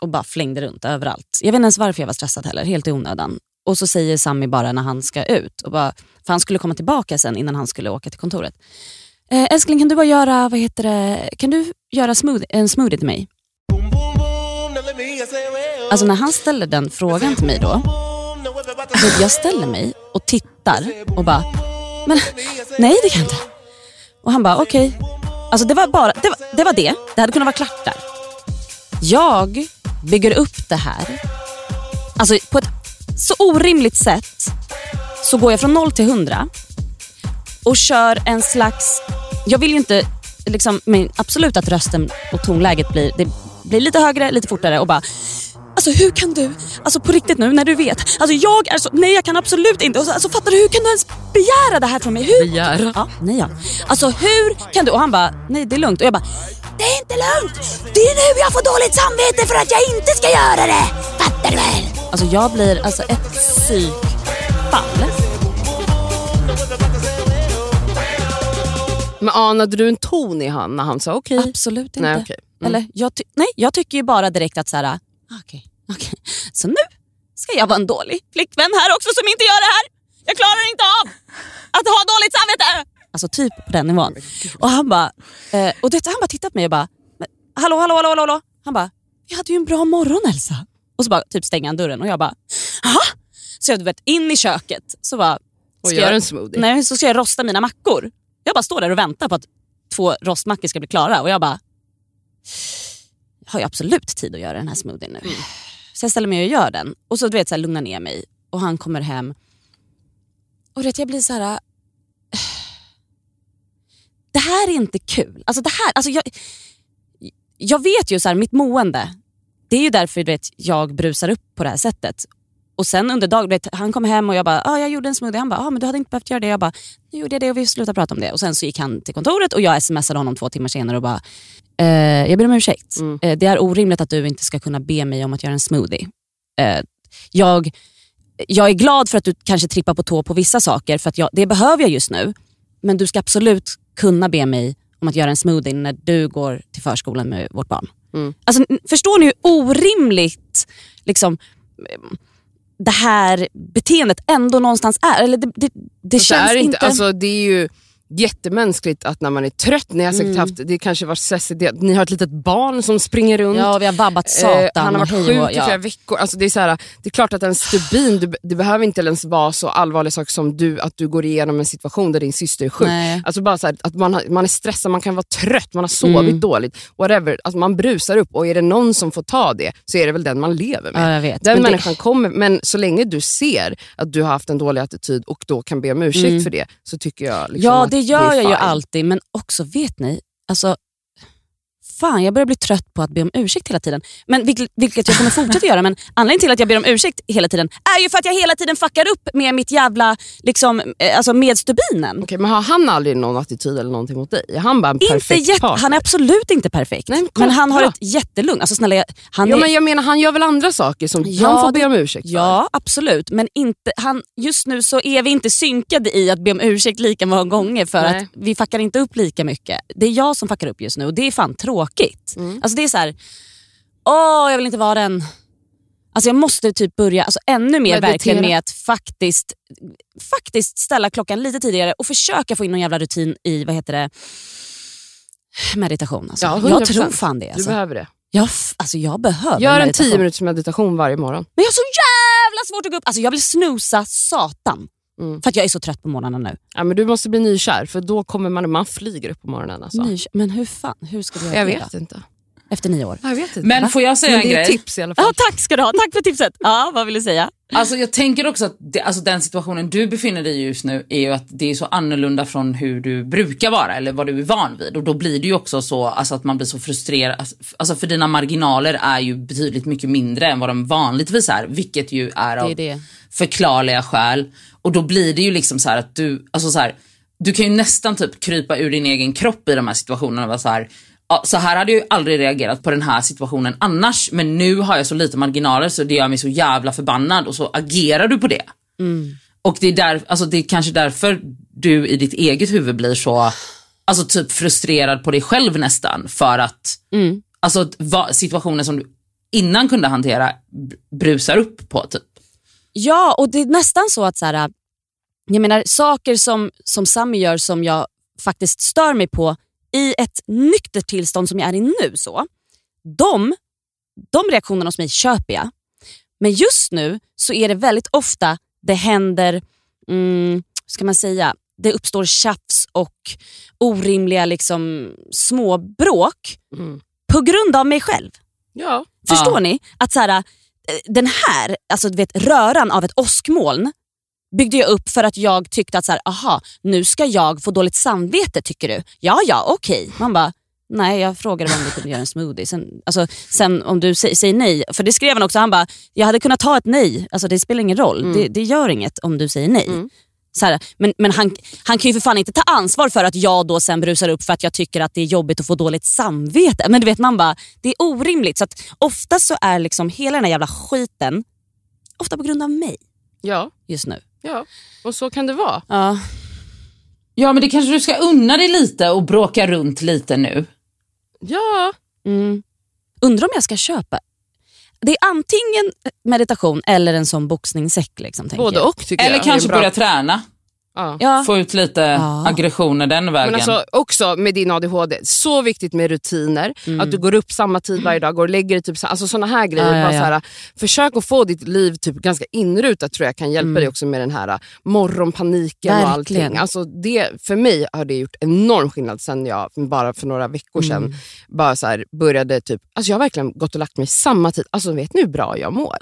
och bara flängde runt överallt. Jag vet inte ens varför jag var stressad heller, helt i onödan. Och så säger Sammy bara när han ska ut, och bara, för han skulle komma tillbaka sen innan han skulle åka till kontoret. Eh, älskling kan du bara göra, vad heter det, kan du göra smoothie, en smoothie till mig? Alltså när han ställer den frågan till mig då, alltså, jag ställer mig och tittar och bara, men nej det kan jag inte. Och han bara okej. Alltså det var bara det, var, det var det. Det hade kunnat vara klart där. Jag bygger upp det här. Alltså på ett så orimligt sätt så går jag från 0 till 100 och kör en slags... Jag vill ju inte, liksom, men absolut att rösten och tonläget blir, det blir lite högre, lite fortare och bara Alltså hur kan du, alltså på riktigt nu när du vet, alltså jag är så, nej jag kan absolut inte, alltså fattar du hur kan du ens begära det här från mig? Hur? Begära? Ja, nej ja. Alltså hur kan du? Och han bara, nej det är lugnt. Och jag bara, det är inte lugnt! Det är nu jag får dåligt samvete för att jag inte ska göra det! Fattar du väl? Alltså jag blir alltså ett psykfall. Men anade du en ton i han när han sa okej? Absolut inte. Nej, okej. Mm. Eller, jag, nej, jag tycker ju bara direkt att så här, ah, okej, okej. Så nu ska jag vara en dålig flickvän här också som inte gör det här. Jag klarar inte av att ha dåligt samvete. Alltså typ på den nivån. Och han bara, eh, och det, han bara tittat på mig och bara, "Men, hallå, hallå, hallå, hallå, hallå. Han bara, vi hade ju en bra morgon Elsa. Och så bara typ stänger han dörren och jag bara, aha. Så jag du vet, in i köket så bara, Och gör jag- en smoothie. Nej, så ska jag rosta mina mackor. Jag bara står där och väntar på att två rostmackor ska bli klara och jag bara, jag har ju absolut tid att göra den här smoothien nu. Så jag ställer mig och gör den och så du vet så här, lugnar ner mig och han kommer hem. Och vet, jag blir så här. Det här är inte kul. Alltså det här, alltså jag, jag vet ju så här, mitt mående, det är ju därför du vet, jag brusar upp på det här sättet. Och sen under dagen, vet, han kom hem och jag bara, ah, jag gjorde en smoothie. Han bara, ah, men du hade inte behövt göra det. Jag bara, nu gjorde jag det och vi slutade prata om det. Och sen så gick han till kontoret och jag smsade honom två timmar senare och bara, eh, jag ber om ursäkt. Eh, det är orimligt att du inte ska kunna be mig om att göra en smoothie. Eh, jag, jag är glad för att du kanske trippar på tå på vissa saker, för att jag, det behöver jag just nu. Men du ska absolut kunna be mig om att göra en smoothie när du går till förskolan med vårt barn. Alltså, n- förstår ni hur orimligt liksom, det här beteendet ändå någonstans är? Eller det, det, det Och så känns är det inte... Alltså, det är ju jättemänskligt att när man är trött, ni har säkert Mm. haft, det kanske var stressigt, det- ni har ett litet barn som springer runt. Ja, vi har vabbat satan Eh, han har varit sjuk och- i ja. flera veckor. Alltså det, är så här, det är klart att en stubin, du, det behöver inte ens vara så allvarliga saker som du, att du går igenom en situation där din syster är sjuk. Nej. Alltså bara så här, att man, har, man är stressad, man kan vara trött, man har sovit Mm. dåligt. Whatever. Alltså man brusar upp och är det någon som får ta det så är det väl den man lever med. Ja. Den Men det- människan kommer, men så länge du ser att du har haft en dålig attityd och då kan be om ursäkt Mm. för det så tycker jag liksom ja, det gör är jag ju alltid. Men också, vet ni, alltså, fan jag börjar bli trött på att be om ursäkt hela tiden. Men vilket, vilket jag kommer fortsätta göra. Men anledningen till att jag ber om ursäkt hela tiden är ju för att jag hela tiden fuckar upp med mitt jävla, liksom, eh, alltså med stubinen. Okej, men har han aldrig någon attityd eller någonting mot dig? Är han bara en Inte perfekt jätte, partner? han är absolut inte perfekt. Nej, men men han har ett jättelugn. Alltså, snälla, han ja, är, men jag menar, han gör väl andra saker som Ja, han får be om ursäkt för? Ja, absolut. Men inte, han, just nu så är vi inte synkade i att be om ursäkt lika många gånger för Nej. att vi fuckar inte upp lika mycket. Det är jag som fuckar upp just nu och det är fan tråkigt. Mm. Alltså det är så här, åh jag vill inte vara den. Alltså jag måste typ börja alltså ännu mer Meditera. verkligen med att faktiskt, faktiskt ställa klockan lite tidigare och försöka få in någon jävla rutin i vad heter det, meditation. Alltså. Ja, jag 100%. tror fan det. Du Alltså. behöver det. Jag, alltså jag behöver Gör en meditation. 10 minuters meditation varje morgon. Men jag har så jävla svårt att gå upp. Alltså jag vill snusa satan. Mm. För att jag är så trött på morgonen nu. Ja, men du måste bli nykär för då kommer man, man flyger upp på morgonen. Alltså. Men hur fan, hur ska du göra Jag det vet då? inte. Efter nio år? Jag vet inte. Men Va? får jag säga Men en det är grej? tips i alla fall. Ja, tack ska du ha. Tack för tipset. Ja, vad vill du säga? Alltså jag tänker också att det, alltså den situationen du befinner dig i just nu är ju att det är så annorlunda från hur du brukar vara eller vad du är van vid. Och då blir det ju också så alltså att man blir så frustrerad. Alltså, Alltså för dina marginaler är ju betydligt mycket mindre än vad de vanligtvis är. Vilket ju är av Det är det. förklarliga skäl. Och då blir det ju liksom så här att du, alltså så här, du kan ju nästan typ krypa ur din egen kropp i de här situationerna. och vara Så här, Ja, så här hade jag ju aldrig reagerat på den här situationen annars. Men nu har jag så lite marginaler så det gör mig så jävla förbannad och så agerar du på det. Och det är, där, alltså det är kanske därför du i ditt eget huvud blir så alltså typ frustrerad på dig själv nästan. För att alltså, va, situationer som du innan kunde hantera br- brusar upp på. typ. Ja, och det är nästan så att så här, jag menar, saker som, som Sami gör som jag faktiskt stör mig på i ett nyktert tillstånd som jag är i nu, så, de, de reaktionerna hos mig köper jag. Men just nu så är det väldigt ofta det händer, mm, ska man säga, det uppstår tjafs och orimliga liksom, småbråk på grund av mig själv. Ja. Förstår Ja. ni? Att så här, eh, den här alltså, du vet, röran av ett åskmoln byggde jag upp för att jag tyckte att så här, aha, nu ska jag få dåligt samvete tycker du? Ja, ja, okej. Man bara, nej jag frågade om du kunde göra en smoothie. Sen, alltså, sen om du sä- säger nej, för det skrev han också, han bara, jag hade kunnat ta ett nej, alltså, det spelar ingen roll. Det, det gör inget om du säger nej. Så här, men men han, han kan ju för fan inte ta ansvar för att jag då sen brusar upp för att jag tycker att det är jobbigt att få dåligt samvete. Men du vet man bara, det är orimligt. Så att ofta så är liksom hela den här jävla skiten ofta på grund av mig Ja, just nu. Ja. och så kan det vara. Ja. Ja men det kanske du ska unna dig lite och bråka runt lite nu. Ja, Mm. Undrar om jag ska köpa. Det är antingen meditation eller en sån boxningssäck. Liksom, både jag. och tycker Eller jag. kanske bra. börja träna. Ja. Ja. Få ut lite Ja. aggressioner den vägen. Men alltså också med din ADHD, så viktigt med rutiner. Att du går upp samma tid varje dag, går och lägger dig typ så, alltså såna här grejer. Ja, ja, Bara. Så här, försök att få ditt liv typ ganska inrutat tror jag kan hjälpa Mm. dig också med den här morgonpaniken och Verkligen. allting. Alltså det, för mig har det gjort enorm skillnad sen jag bara för några veckor sedan Mm. bara så här, började typ, alltså jag har verkligen gått och lagt mig samma tid. Alltså vet ni hur bra jag mår?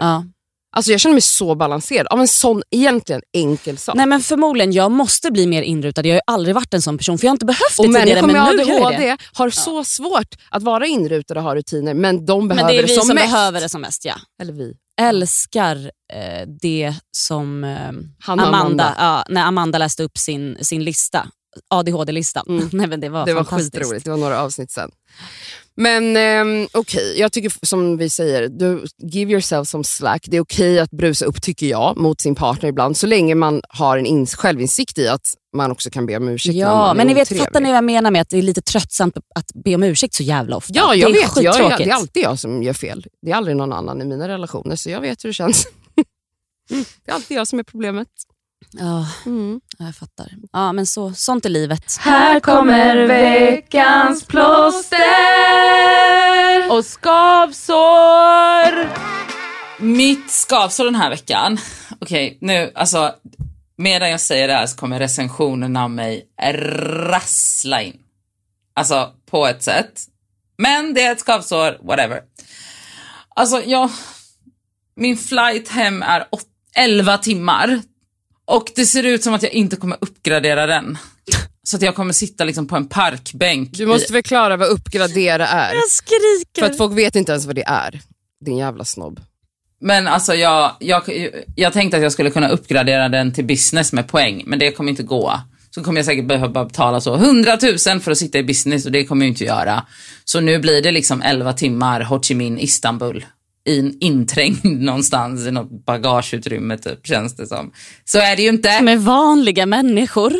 Ja. Alltså jag känner mig så balanserad av en sån egentligen enkel sak. Nej men förmodligen, jag måste bli mer inrutad. Jag har ju aldrig varit en sån person för jag har inte behövt det Och tidigare. Men nu gör jag ADHD det. har så svårt att vara inrutade och ha rutiner, men de behöver Men det är vi som, som mest. behöver det som mest. Ja. Eller vi. Älskar eh, det som eh, Amanda, Amanda. Ja, när Amanda läste upp sin, sin lista. ADHD-listan. Mm. (laughs) Nej, men det var, Det var skitroligt, det var några avsnitt sen. Men ehm, okej, jag tycker som vi säger, du, give yourself some slack. Det är okej att brusa upp tycker jag mot sin partner ibland, så länge man har en ins- självinsikt i att man också kan be om ursäkt när Ja, man men ni vet, fattar ni vad jag menar med att det är lite tröttsamt att be om ursäkt så jävla ofta? Ja, jag det är vet. Jag, det är alltid jag som gör fel. Det är aldrig någon annan i mina relationer, så jag vet hur det känns. (laughs) det är alltid jag som är problemet. Ja, Mm. ja, jag fattar. Ja, men så, sånt är livet. Här kommer veckans plåster och skavsår. Mitt skavsår den här veckan. Okej, nu alltså. Medan jag säger det här så kommer recensionerna av mig rassla in. Alltså på ett sätt. Men det är ett skavsår, whatever. Alltså jag, min flight hem är åt- 11 timmar. Och det ser ut som att jag inte kommer uppgradera den. Så att jag kommer sitta liksom på en parkbänk. Du måste i, förklara vad uppgradera är. Jag skriker. För att folk vet inte ens vad det är. Din jävla snobb. Men alltså jag, jag, jag tänkte att jag skulle kunna uppgradera den till business med poäng, men det kommer inte gå. Så kommer jag säkert behöva betala så 100 000 för att sitta i business och det kommer jag inte göra. Så nu blir det liksom 11 timmar Ho Chi Minh, Istanbul. In, inträngd (laughs) någonstans i något bagageutrymme typ, känns det som. Så är det ju inte. Med vanliga människor.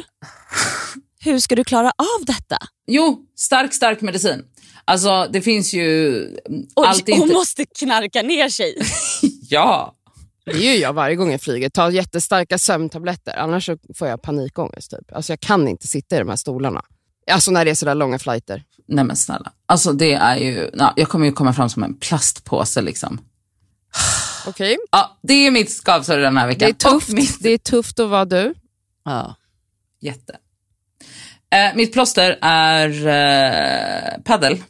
Hur ska du klara av detta? Jo, stark, stark medicin. Alltså det finns ju... Oj, allt hon inte... måste knarka ner sig. (laughs) Ja. Det gör jag varje gång jag flyger. Ta jättestarka sömntabletter, annars så får jag panikångest. Typ. Alltså jag kan inte sitta i de här stolarna. Alltså när det är sådär långa flighter. Nej men snälla. Alltså det är ju, ja, jag kommer ju komma fram som en plastpåse liksom. Okej, Ja, det är mitt skavsår den här det veckan. är tufft. Mitt, Det är tufft att vara du. Ja. jätte. Eh, mitt plåster är eh, paddel.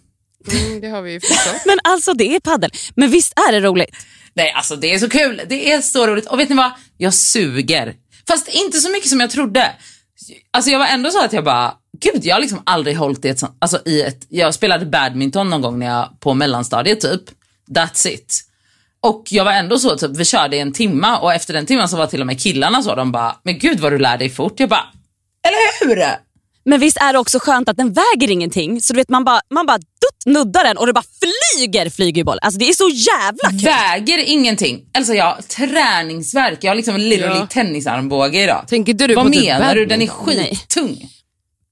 Mm, det har vi ju förstått. (laughs) Men alltså det är paddel. Men visst är det roligt? Nej, alltså det är så kul. Det är så roligt. Och vet ni vad? Jag suger. Fast inte så mycket som jag trodde. Alltså jag var ändå så att jag bara, gud jag har liksom aldrig hållit i ett sånt, alltså i ett, jag spelade badminton någon gång när jag, på mellanstadiet typ. That's it. Och jag var ändå så typ, vi körde i en timma och efter den timman så var till och med killarna så, de bara, men gud vad du lär dig fort. Jag bara, eller hur? Men visst är det också skönt att den väger ingenting. Så du vet man bara, man bara dutt, nuddar den och det bara flyger flygerboll. Alltså det är så jävla kul. Väger ingenting. Alltså jag har träningsverk. Jag har liksom en literally Ja. tennisarmbåge idag. Tänker du Vad på typ menar du? Den är skittung. Nej,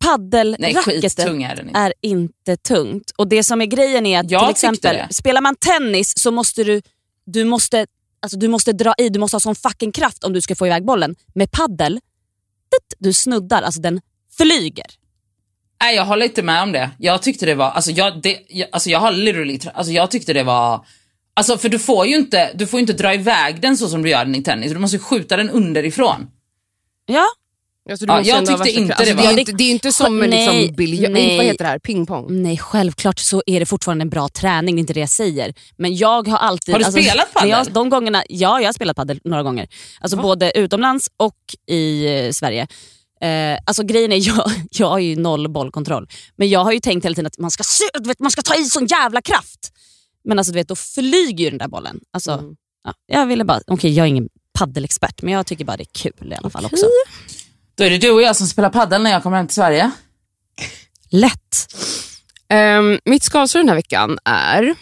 Paddelracketen är är inte tungt. Och det som är grejen är att Jag till exempel det. spelar man tennis så måste du, du måste, alltså du måste dra i, du måste ha sån fucking kraft om du ska få iväg bollen. Med paddel, du snuddar, alltså den flyger. Nej, jag håller inte med om det. Jag tyckte det var, alltså jag, det, jag, alltså jag har literally, alltså jag tyckte det var, alltså för du får ju inte, du får inte dra iväg den så som du gör den i tennis. Du måste ju skjuta den underifrån. Ja, Alltså, Ja, jag tyckte inte det alltså, det, är inte, det är inte som med Nej, liksom biljard, nej. vad heter det här, pingpong. nej självklart så är det fortfarande en bra träning, det är inte det jag säger. Men jag har alltid... Har du spelat när jag, padel? de gångerna, Ja, jag har spelat padel några gånger. Alltså både utomlands och i eh, Sverige. Eh, alltså grejen är, (laughs) jag, jag har ju noll bollkontroll. Men jag har ju tänkt hela tiden att man ska, vet, man ska ta i sån jävla kraft. Men alltså, du vet, då flyger ju den där bollen. Alltså, Mm. ja, jag ville bara, okej jag är ingen paddelexpert men jag tycker bara det är kul i alla fall också. Då är det du och jag som spelar paddel när jag kommer hem till Sverige. Lätt. Um, mitt skavsår den här veckan är,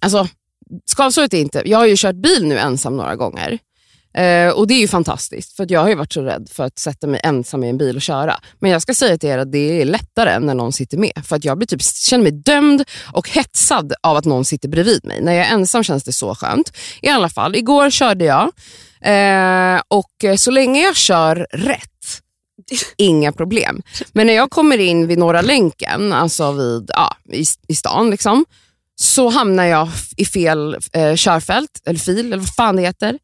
alltså skavsåret är inte, jag har ju kört bil nu ensam några gånger. Uh, och det är ju fantastiskt för att jag har ju varit så rädd för att sätta mig ensam i en bil och köra. Men jag ska säga till er att det är lättare än när någon sitter med. För att jag blir typ, känner mig dömd och hetsad av att någon sitter bredvid mig. När jag är ensam känns det så skönt. I alla fall, igår körde jag eh, och så länge jag kör rätt Inga problem. Men när jag kommer in vid Norra länken, alltså vid, ja, i, i stan, liksom, så hamnar jag i fel eh, körfält, eller fil, eller vad fan det heter.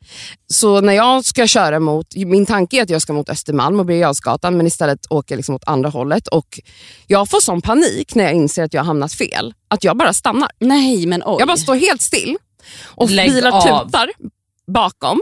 Så när jag ska köra mot, min tanke är att jag ska mot Östermalm och Birger men istället åker jag liksom åt andra hållet. Och jag får sån panik när jag inser att jag har hamnat fel, att jag bara stannar. Nej men oj. Jag bara står helt still och Lägg bilar av. tutar bakom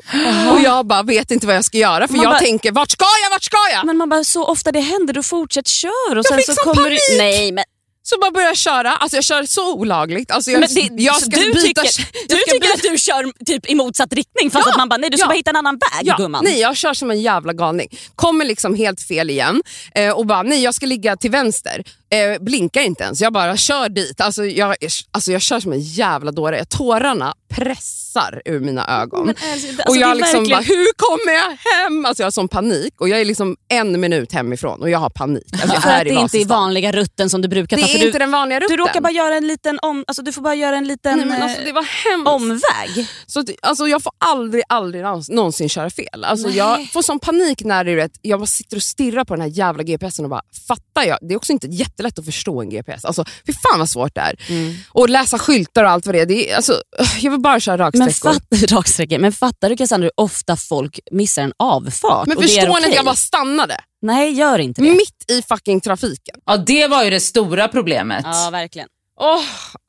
och jag bara vet inte vad jag ska göra för Man jag bara- tänker, vart ska jag, vart ska jag? Men man bara, så ofta det händer, då fortsätt kör. Och Jag sen fick så sån kommer Du, panik. nej, men, Så bara börjar jag köra, alltså jag kör så olagligt. Alltså jag, det, jag ska du byta, tycker, du tycker byta- att du kör typ i motsatt riktning fast Ja, att man bara, nej du ska ja. bara hitta en annan väg Ja, gumman. nej, jag kör som en jävla galning. Kommer liksom helt fel igen eh, och bara, nej jag ska ligga till vänster. Eh, blinkar inte ens, jag bara kör dit. Alltså jag, alltså jag kör som en jävla dåre. Tårarna pressar ur mina ögon. Men alltså, alltså, och det är jag liksom verkligen- bara, hur kommer jag hem? Alltså jag har sån panik och jag är liksom en minut hemifrån och jag har panik. Alltså jag för att är det är inte är vanliga rutten som du brukar Det ta. är för du, inte den vanliga rutten. du råkar bara göra en liten om, alltså du får bara göra en liten Nej, men alltså, det var hemskt. eh, omväg. Så, alltså, jag får aldrig, aldrig någons- någonsin köra fel. Alltså, jag får sån panik när det är jag bara sitter och stirrar på den här jävla GPSen och bara, fattar jag? Det är också inte jättelätt att förstå en GPS. Alltså, fy fan vad svårt det är. Mm. Och läsa skyltar och allt vad det är. Det är alltså, jag vill bara köra Men, raksträckor. fatt, (laughs) raksträckor. men fattar du Cassandra hur ofta folk missar en avfart? Men förstår ni okej? att jag bara stannade? Nej, gör inte det. Mitt i fucking trafiken. Ja, det var ju det stora problemet. Ja, verkligen. Oh,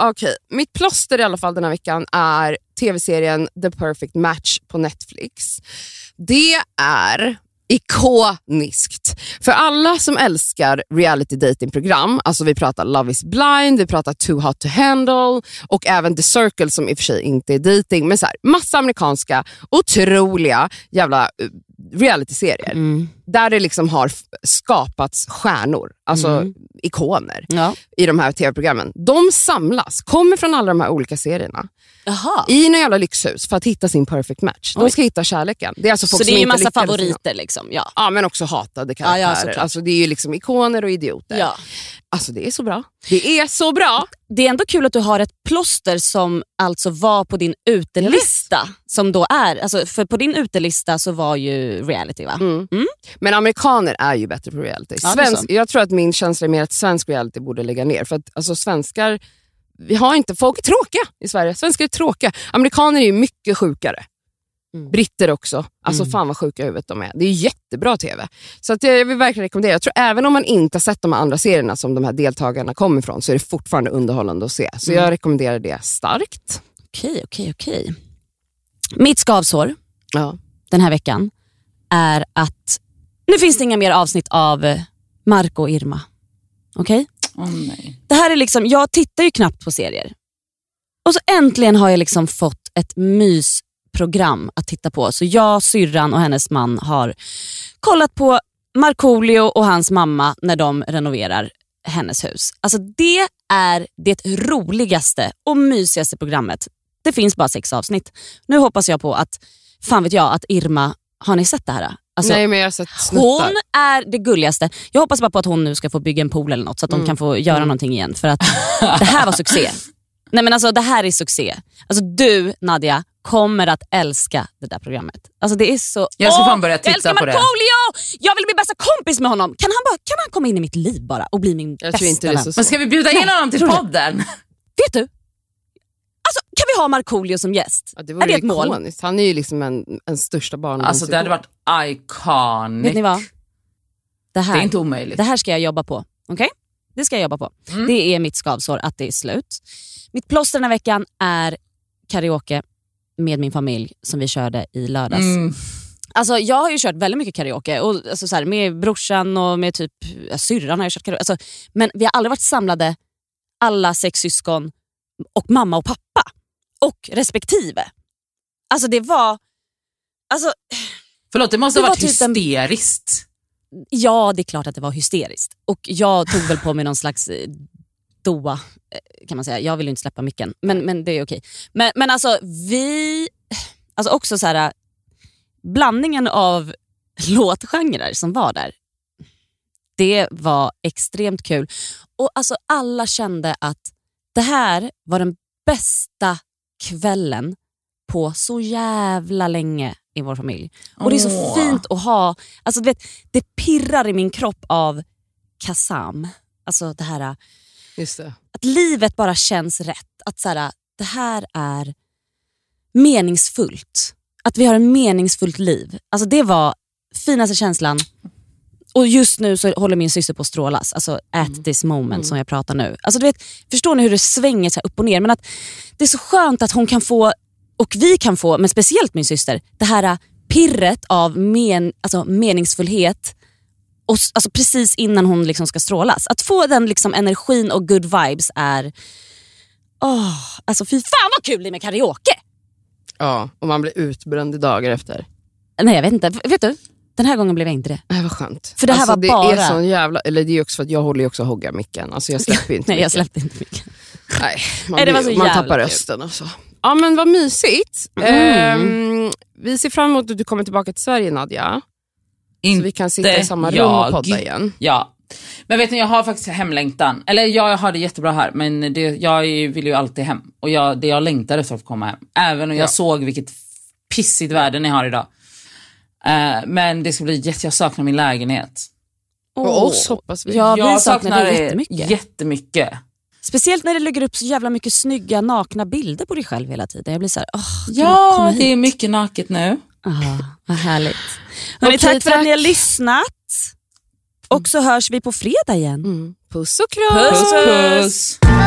Okej, mitt plåster i alla fall den här veckan är tv-serien The Perfect Match på Netflix. Det är ikoniskt. För alla som älskar reality datingprogram, alltså vi pratar Love is blind, vi pratar Too hot to handle och även The Circle som i och för sig inte är dating, men så här, massa amerikanska otroliga jävla eh, realityserier Mm där det liksom har skapats stjärnor, alltså Mm. ikoner Ja. i de här tv-programmen. De samlas, kommer från alla de här olika serierna Jaha. i några jävla lyxhus för att hitta sin perfect match. De Oj. ska hitta kärleken. Det är alltså folk Så det är ju massa favoriter liksom. Ja. Ja, men också hatade Ja, ja, karaktärer. såklart. alltså, det är ju liksom ikoner och idioter. Ja. Alltså det är så bra. Det är så bra. Det är ändå kul att du har ett plåster som alltså var på din utelista. Som då är, alltså, för på din utelista så var ju reality va? Mm. Men amerikaner är ju bättre på reality. Ja, Svensk, jag tror att min känsla är mer att svensk reality borde lägga ner. För att alltså, svenskar, vi har inte, folk är tråkiga i Sverige. Svenskar är tråkiga. Amerikaner är ju mycket sjukare. Mm. Britter också. Alltså fan vad sjuka i huvudet de är. Det är jättebra TV. Så att jag vill verkligen rekommendera. Jag tror även om man inte har sett de andra serierna som de här deltagarna kommer ifrån så är det fortfarande underhållande att se. Så Mm. jag rekommenderar det starkt. Okej, okej, okej. Mitt skavsår Ja. den här veckan är att nu finns det inga mer avsnitt av eh, Marco och Irma. Okej? Åh, nej. Det här är liksom, jag tittar ju knappt på serier. Och så äntligen har jag liksom fått ett mysprogram att titta på. Så jag, syrran och hennes man har kollat på Markoolio och hans mamma när de renoverar hennes hus. Alltså det är det roligaste och mysigaste programmet. Det finns bara sex avsnitt. Nu hoppas jag på att, fan vet jag, att Irma, har ni sett det här? Alltså, Nej men jag har sett snuttar. hon är det gulligaste. Jag hoppas bara på att hon nu ska få bygga en pool eller något så att de Mm. kan få göra Mm. någonting igen. För att det här var succé. (laughs) Nej men alltså det här är succé. Alltså du Nadja kommer att älska det där programmet. Alltså det är så... Jag ska fan börja jag titta älskar på det. Markoolio! Jag vill bli bästa kompis med honom. Kan han, bara, kan han komma in i mitt liv bara och bli min Jag bästa det vän? Men ska vi bjuda in Nej, honom till podden? Vet du? Alltså, kan vi ha Markoolio som gäst? Ja, det är vore det ett mål? ikoniskt. Han är ju liksom en, en största barn. Alltså det hade varit iconic. Vet ni vad? Det här, Det är inte omöjligt. Det här ska jag jobba på. Okej? Det ska jag jobba på. Mm. Det är mitt skavsår att det är slut. Mitt plåster den här veckan är karaoke med min familj som vi körde i lördags. Mm. Alltså, jag har ju kört väldigt mycket karaoke och, alltså, så här, med brorsan och med typ ja, syrran har jag kört karaoke. Alltså, men vi har aldrig varit samlade, alla sex syskon och mamma och pappa. Och respektive. Alltså det var... Alltså, Förlåt, det måste Det ha var varit typ en- hysteriskt. Ja, det är klart att det var hysteriskt. Och jag tog väl på mig någon slags eh, doa, eh, kan man säga. Jag vill inte släppa micken, men, men det är okej. Men, men alltså vi, alltså också så här, blandningen av (laughs) låtgenrer som var där, det var extremt kul. Och alltså alla kände att det här var den bästa kvällen på så jävla länge i vår familj. Och Det är så fint att ha, alltså du vet, det pirrar i min kropp av Kazam. Alltså det här Just det. att livet bara känns rätt. Att så här, det här är meningsfullt. Att vi har ett meningsfullt liv. Alltså det var finaste känslan. Och just nu så håller min syster på att strålas. Alltså at this moment som jag pratar nu. Alltså du vet, förstår ni hur det svänger så upp och ner? Men att det är så skönt att hon kan få, och vi kan få, men speciellt min syster, det här pirret av men, alltså meningsfullhet och, alltså precis innan hon liksom ska strålas. Att få den liksom energin och good vibes är... Åh, alltså fy fan vad kul det är med karaoke! Ja, och man blir utbränd i dagar efter. Nej jag vet inte, vet du? Den här gången blev jag inte det. Nej vad skönt. För det här alltså, var det bara- Är sån jävla, eller det är också för att jag håller ju också hogga micken. Alltså jag släpper inte (laughs) Nej jag micken. släppte inte mycket. Nej, (laughs) man, Nej, blir- man tappar rösten och så. Ja men vad mysigt. Mm. Ehm, vi ser fram emot att du kommer tillbaka till Sverige Nadja. Så vi kan sitta i samma rum och jag. podda igen. Ja. Men vet ni, jag har faktiskt hemlängtan. Eller ja, jag har det jättebra här, men det, jag vill ju alltid hem. Och jag, det jag längtar efter att komma hem. Även om jag Ja. såg vilket pissigt väder ni har idag. Eh, men det ska bli jätte, jag saknar min lägenhet. Och oss hoppas vi. Ja, jag vi saknar det jättemycket. jättemycket. Speciellt när det lägger upp så jävla mycket snygga nakna bilder på dig själv hela tiden. Jag blir så här, du Ja, det är mycket naket nu. Ah, vad härligt. (laughs) Hörrni, Okej, tack för att tack. ni har lyssnat. Och så hörs vi på fredag igen. Mm. Puss och kram. Puss, Puss. Den